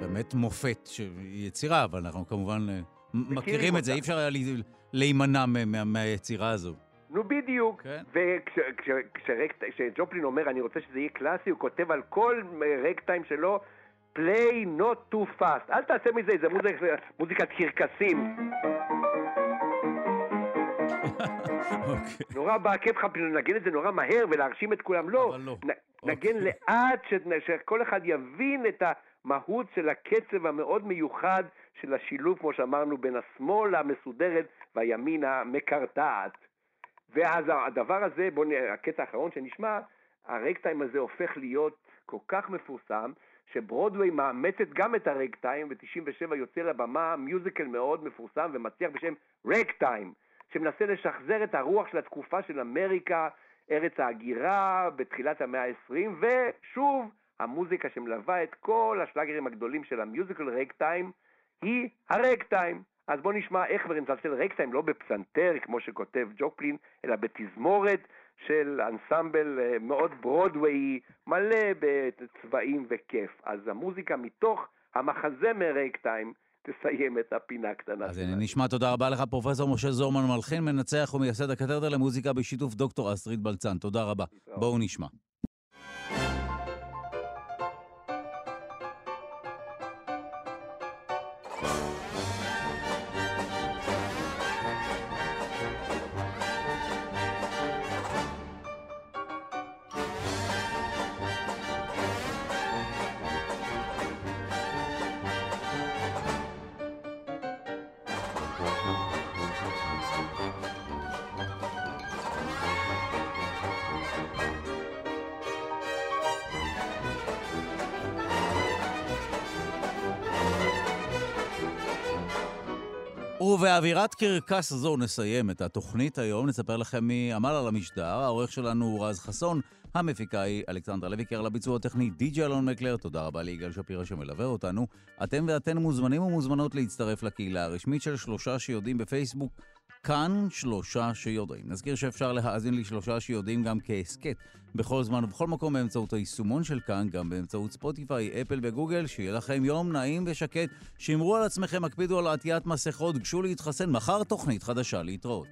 באמת מופת, יצירה, אבל אנחנו כמובן אה, מכירים את זה. אי אפשר היה להימנע מה- מה- מהיצירה הזו. נו בדיוק. כן. וכשג'ופלין אומר אני רוצה שזה יהיה קלאסי, הוא כותב על כל רקטיים שלו play not too fast. אל תעשה מזה איזה מוזיק, מוזיקת קרקסים. <laughs> אוקיי. נורא הכיף לך לנגן את זה נורא מהר ולהרשים את כולם. לא. אבל לא. נ- נגן לאט, ש- שכל אחד יבין את המהות של הקצב המאוד מיוחד של השילוב, כמו שאמרנו, בין השמאל המסודרת והימין המקרטעת. ואז הדבר הזה, בואו נראה, הקטע האחרון שנשמע, הרקטיים הזה הופך להיות כל כך מפורסם, שברודוויי מאמצת גם את הרקטיים, ב-97 יוצא לבמה מיוזיקל מאוד מפורסם ומצליח בשם רקטיים, שמנסה לשחזר את הרוח של התקופה של אמריקה, ארץ ההגירה, בתחילת המאה ה-20, ושוב, המוזיקה שמלווה את כל השלאגרים הגדולים של המיוזיקל רקטיים היא הרקטיים. אז בואו נשמע איך מצלצל רקטיים, לא בפסנתר, כמו שכותב ג'וקלין, אלא בתזמורת של אנסמבל אה, מאוד ברודוויי, מלא בצבעים וכיף. אז המוזיקה מתוך המחזמר רקטיים תסיים את הפינה הקטנה אז הנה, נשמע תודה רבה לך, פרופסור משה זורמן מלחין, מנצח ומייסד הקתדרה למוזיקה בשיתוף דוקטור אסטריד בלצן. תודה רבה. בואו נשמע. ובאווירת קרקס זו נסיים את התוכנית היום. נספר לכם מי עמל על המשדר. העורך שלנו הוא רז חסון, המפיקה היא אלכסנדרה לויקר, לביצוע הטכני די.ג'י אלון מקלר. תודה רבה ליגאל שפירא שמלווה אותנו. אתם ואתן מוזמנים ומוזמנות להצטרף לקהילה הרשמית של שלושה שיודעים בפייסבוק. כאן שלושה שיודעים. נזכיר שאפשר להאזין לשלושה שיודעים גם כהסכת בכל זמן ובכל מקום באמצעות היישומון של כאן, גם באמצעות ספוטיפיי, אפל וגוגל. שיהיה לכם יום נעים ושקט. שמרו על עצמכם, הקפידו על עטיית מסכות, גשו להתחסן. מחר תוכנית חדשה להתראות.